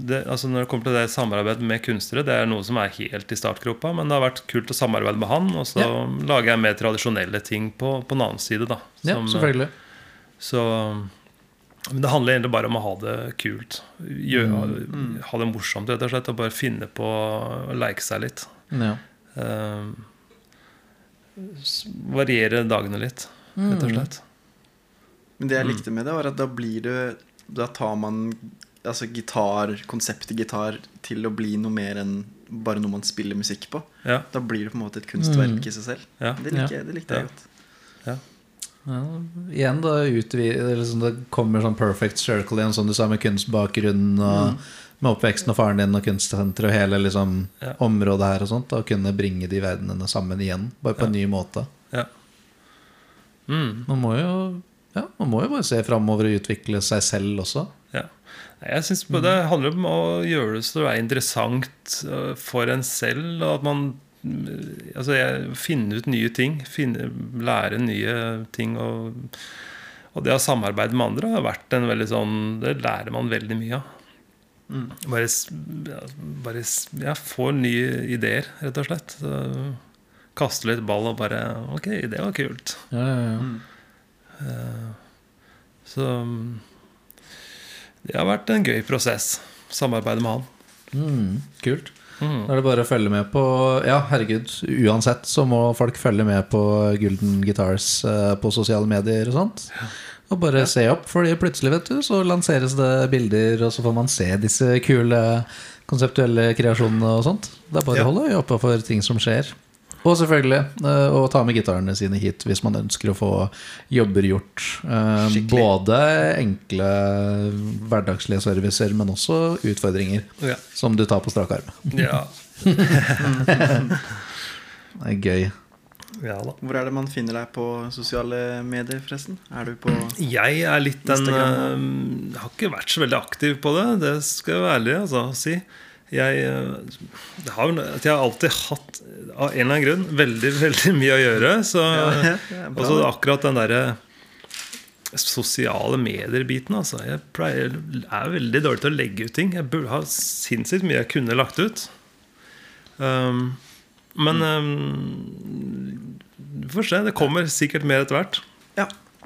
det, altså Når det kommer til det samarbeidet med kunstnere, det er noe som er helt i startgropa, men det har vært kult å samarbeide med han, og så Ja. lager jeg mer tradisjonelle ting på, på den annen side. da Ja, Som, ja, selvfølgelig. så men det handler egentlig bare om å ha det kult. Gjøre, Ha det morsomt, rett og slett. Og bare finne på å leke seg litt. Ja. Uh, variere dagene litt, rett og slett. Men det jeg likte med det, var at da blir det Da tar man altså gitar, konseptet gitar til å bli noe mer enn bare noe man spiller musikk på. Ja, Da blir det på en måte et kunstverk i seg selv. ja, Det, liker, jeg- det likte jeg Ja. godt. Ja, igjen da utvi- det, er liksom, det kommer sånn perfect circle igjen, som du sa, med kunstbakgrunnen og med oppveksten og faren din og kunstsenteret og hele liksom, Ja. området her og sånt. Å kunne bringe de verdenene sammen igjen, bare på en ny måte. ja. Mm, Man må jo, ja, man må jo bare se framover og utvikle seg selv også. ja. Jeg synes Det handler om å gjøre det så det er interessant øh, for en selv. Og at man mm, altså jeg, finne ut nye ting. Finne, lære nye ting. Og, og det å samarbeide med andre har vært en veldig sånn Det lærer man veldig mye av. Bare, bare ja, få nye ideer, rett og slett. Så, kaste litt ball og bare Ok, det var kult. Ja, ja, ja. Så mm, det har vært en gøy prosess. Samarbeide med han. Mm, kult. Mm. Da er det bare å følge med på Ja, herregud, uansett så må folk følge med på Gulden Guitars eh, på sosiale medier og sånt. Og bare se opp, fordi plutselig vet du, så lanseres det bilder, og så får man se disse kule konseptuelle kreasjonene og sånt. Det er bare Ja. å holde øye oppe for ting som skjer. Og selvfølgelig eh, å ta med gitarene sine hit hvis man ønsker å få jobber gjort. Eh, Skikkelig. både enkle hverdagslige servicer, men også utfordringer Ja. som du tar på strak arm. Ja. <laughs> <laughs> Det er gøy. ja da. Hvor er det man finner deg på sosiale medier, forresten? Er du på Jeg er litt den Instagram. eh, Har ikke vært så veldig aktiv på det, det skal jeg være ærlig altså, å si. Jeg, eh, det har, jeg har alltid hatt, av en eller annen grunn, veldig <laughs> veldig mye å gjøre. Så, Ja, <laughs> ja, bra, og så akkurat den derre sosiale medier-biten. Altså. Jeg pleier, er veldig dårlig til å legge ut ting. Jeg burde ha sinnssykt mye jeg kunne lagt ut. Um, men um, vi får se. Det kommer sikkert mer etter hvert.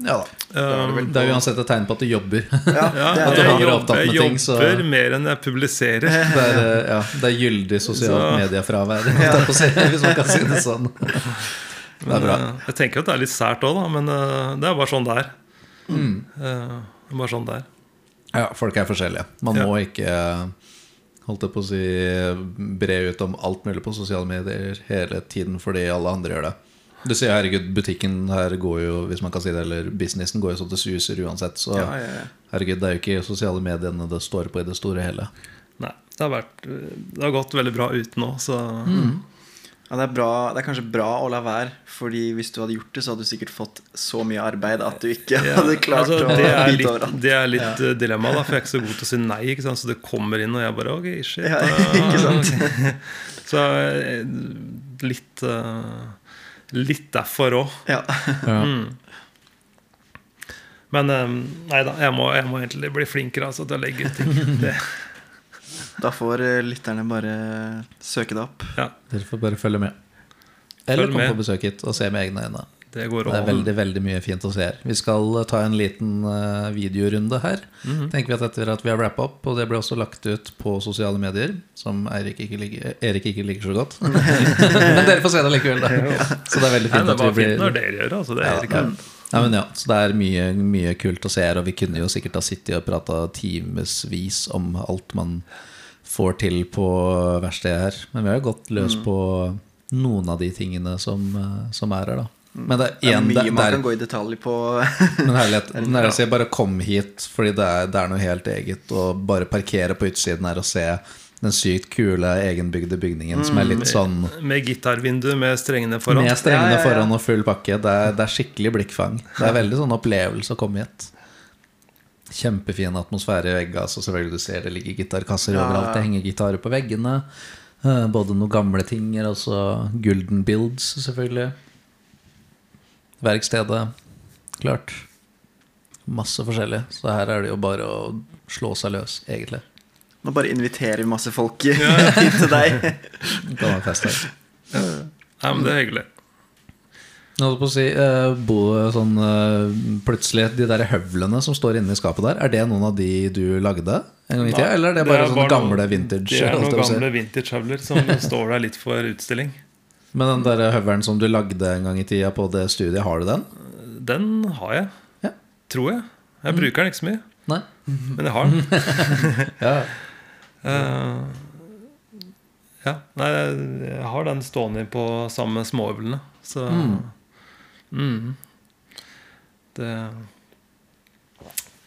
Ja. Ja da. Um, Det er uansett et tegn på at du jobber. ja, ja, det <laughs> At du jeg, jobber, ting, så- jobber mer enn jeg publiserer. <laughs> Det er, eh, ja, det er gyldig sosialt Så- mediefravær, <laughs> si, hvis man kan si det sånn. Det er bra. Men, Jeg tenker at det er litt sært òg, men eh, det er bare sånn det er. Mm. Eh, det bare sånn det er. Ja, folk er forskjellige. Man Ja. må ikke holdt jeg på å si bre ut om alt mulig på sosiale medier hele tiden fordi alle andre gjør det. Du sier herregud, butikken her går jo, hvis man kan si det, eller businessen går jo så det suser uansett. Så Ja, ja, ja. herregud, det er jo ikke sosiale mediene det står på i det store og hele. Nei, det har, vært, det har gått veldig bra uten òg, så Mm. Ja, det, er bra, det er kanskje bra å la være, Fordi hvis du hadde gjort det, så hadde du sikkert fått så mye arbeid at du ikke Ja, hadde klart altså, å det bite over alt. det er litt ja. dilemma, da, for jeg er ikke så god til å si nei. Ikke sant? Så det kommer inn, og jeg bare Ok, shit. Ja, <laughs> ikke sant? <laughs> Så eh, litt uh, Litt derfor òg. Ja. Ja. Men um, nei da, jeg må, jeg må egentlig bli flinkere altså, til å legge ut ting. <laughs> Det, Da får eh, lytterne bare søke det opp. ja, Dere får bare følge med. Eller Følg komme med. på besøk hit og se med egne øyne. Det går Det er veldig veldig mye fint å se her. Vi skal eh, ta en liten eh, videorunde her. Mhm. Tenker vi at etter at vi har wrappa opp, og det ble også lagt ut på sosiale medier, som Erik ikke liker, Erik ikke liker så godt. <laughs> Men dere får se det likevel, da. <laughs> Så det er veldig Nei, fint det at vi var fint når dere gjør det. Altså, det er ikke ja. Ja, men ja, så det er mye, mye kult å se her, og vi kunne jo sikkert ha sittet og prata timevis om alt man får til på verkstedet her. Men vi har jo gått løs Mm. på noen av de tingene som, eh, som er her, da. Men det er, en, Det er mye det, det man er, kan gå i detalj på. <laughs> men herlighet, når jeg sier bare kom hit fordi det er, det er noe helt eget, og bare parkere på utsiden her og se den sykt kule egenbygde bygningen som er litt sånn Med gitarvindu med strengene foran. med strengene Ja, ja, ja. foran og full pakke. Det er, det er skikkelig blikkfang. Det er veldig sånn opplevelse å komme hit. Kjempefin atmosfære i veggene. Altså, selvfølgelig du ser det ligger gitarkasser overalt. Det henger gitarer på veggene. Eh, Både noen gamle ting og så Gulden Builds, selvfølgelig. Verkstedet. Klart. Masse forskjellig. Så her er det jo bare å slå seg løs, egentlig. Nå bare inviterer vi masse folk <laughs> hit til deg. Det kan være fest her. Ja, men det er hyggelig. Jeg holdt på å si, eh, bo sånn eh, plutselig De der høvlene som står inne i skapet der, er det noen av de du lagde en gang i tida? Eller er det bare sånne noe- gamle vintage? Det er noen si? gamle vintage-høvler som <laughs> står der litt for utstilling. Men den der høvelen som du lagde en gang i tida på det studiet, har du den? Den har jeg. Ja. Tror jeg. Jeg bruker den ikke så mye, Nei? men jeg har den. <laughs> Ja. Uh, <laughs> ja. Nei, jeg har den stående på sammen med småøvlene. Så mm. Det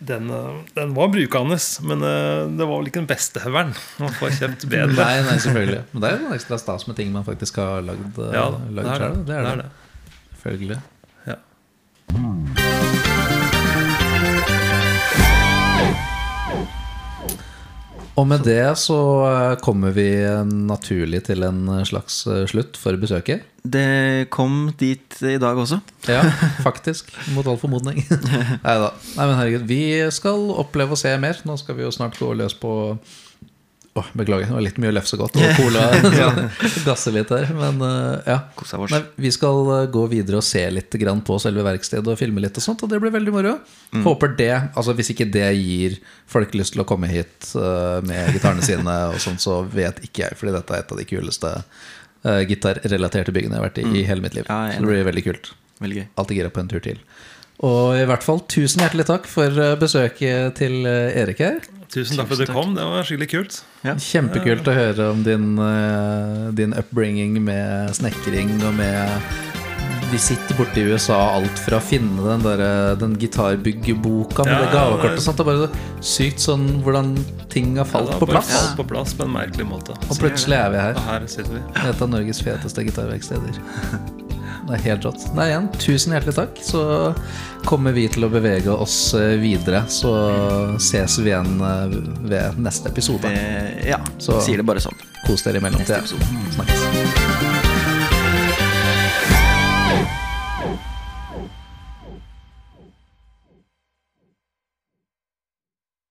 den, eh, den var brukende, men eh, det var vel ikke den beste høvelen. Man får kjøpt bedre. <laughs> Nei, nei, selvfølgelig. Men det er jo ekstra stas med ting man faktisk har lagd, eh, Ja, da, det det. Det er er det. Selvfølgelig. Ja. Og med det så eh, kommer vi naturlig til en slags eh, slutt for besøket. Det kom dit i dag også. Ja, <laughs> faktisk. Mot all formodning. <laughs> Nei da. Nei, men herregud, vi skal oppleve å se mer. Nå skal vi jo snart gå løs på Åh, Beklager, det var litt mye lefsegodt og <laughs> cola. <laughs> Gasse litt her. Men eh, ja. Nei, vi skal eh, gå videre og se litt grann på selve verkstedet og filme litt og sånt, og det blir veldig moro. Håper det, altså hvis ikke det gir folk lyst til å komme hit eh, med gitarene sine og sånt, så vet ikke jeg, fordi dette er et av de kuleste gitarrelaterte byggene jeg har vært i i hele mitt liv. Ja, så det blir veldig kult. Veldig gøy. Alltid gira på en tur til. Og i hvert fall tusen hjertelig takk for eh, besøket til eh, Erik her. Tusen takk for at du kom. Det var skikkelig kult. Ja. Kjempekult å høre om din, eh, din upbringing med snekring og med Vi sitter borte i USA, alt fra å finne den, der, den gitarbyggerboka med Ja, det gavekortet og sånt. Det er bare så sykt sånn hvordan ting har falt Ja, på plass. Falt på plass på en merkelig måte. Og plutselig er vi her. Og her sitter vi. Et av Norges feteste gitarverksteder. <laughs> Det er helt rått. Nei, igjen, tusen hjertelig takk. Så kommer vi til å bevege oss eh, videre. Så ses vi igjen eh, ved neste episode. Det, ja, Så- sier det bare sånn. Kos dere i mellomtida. Snakkes.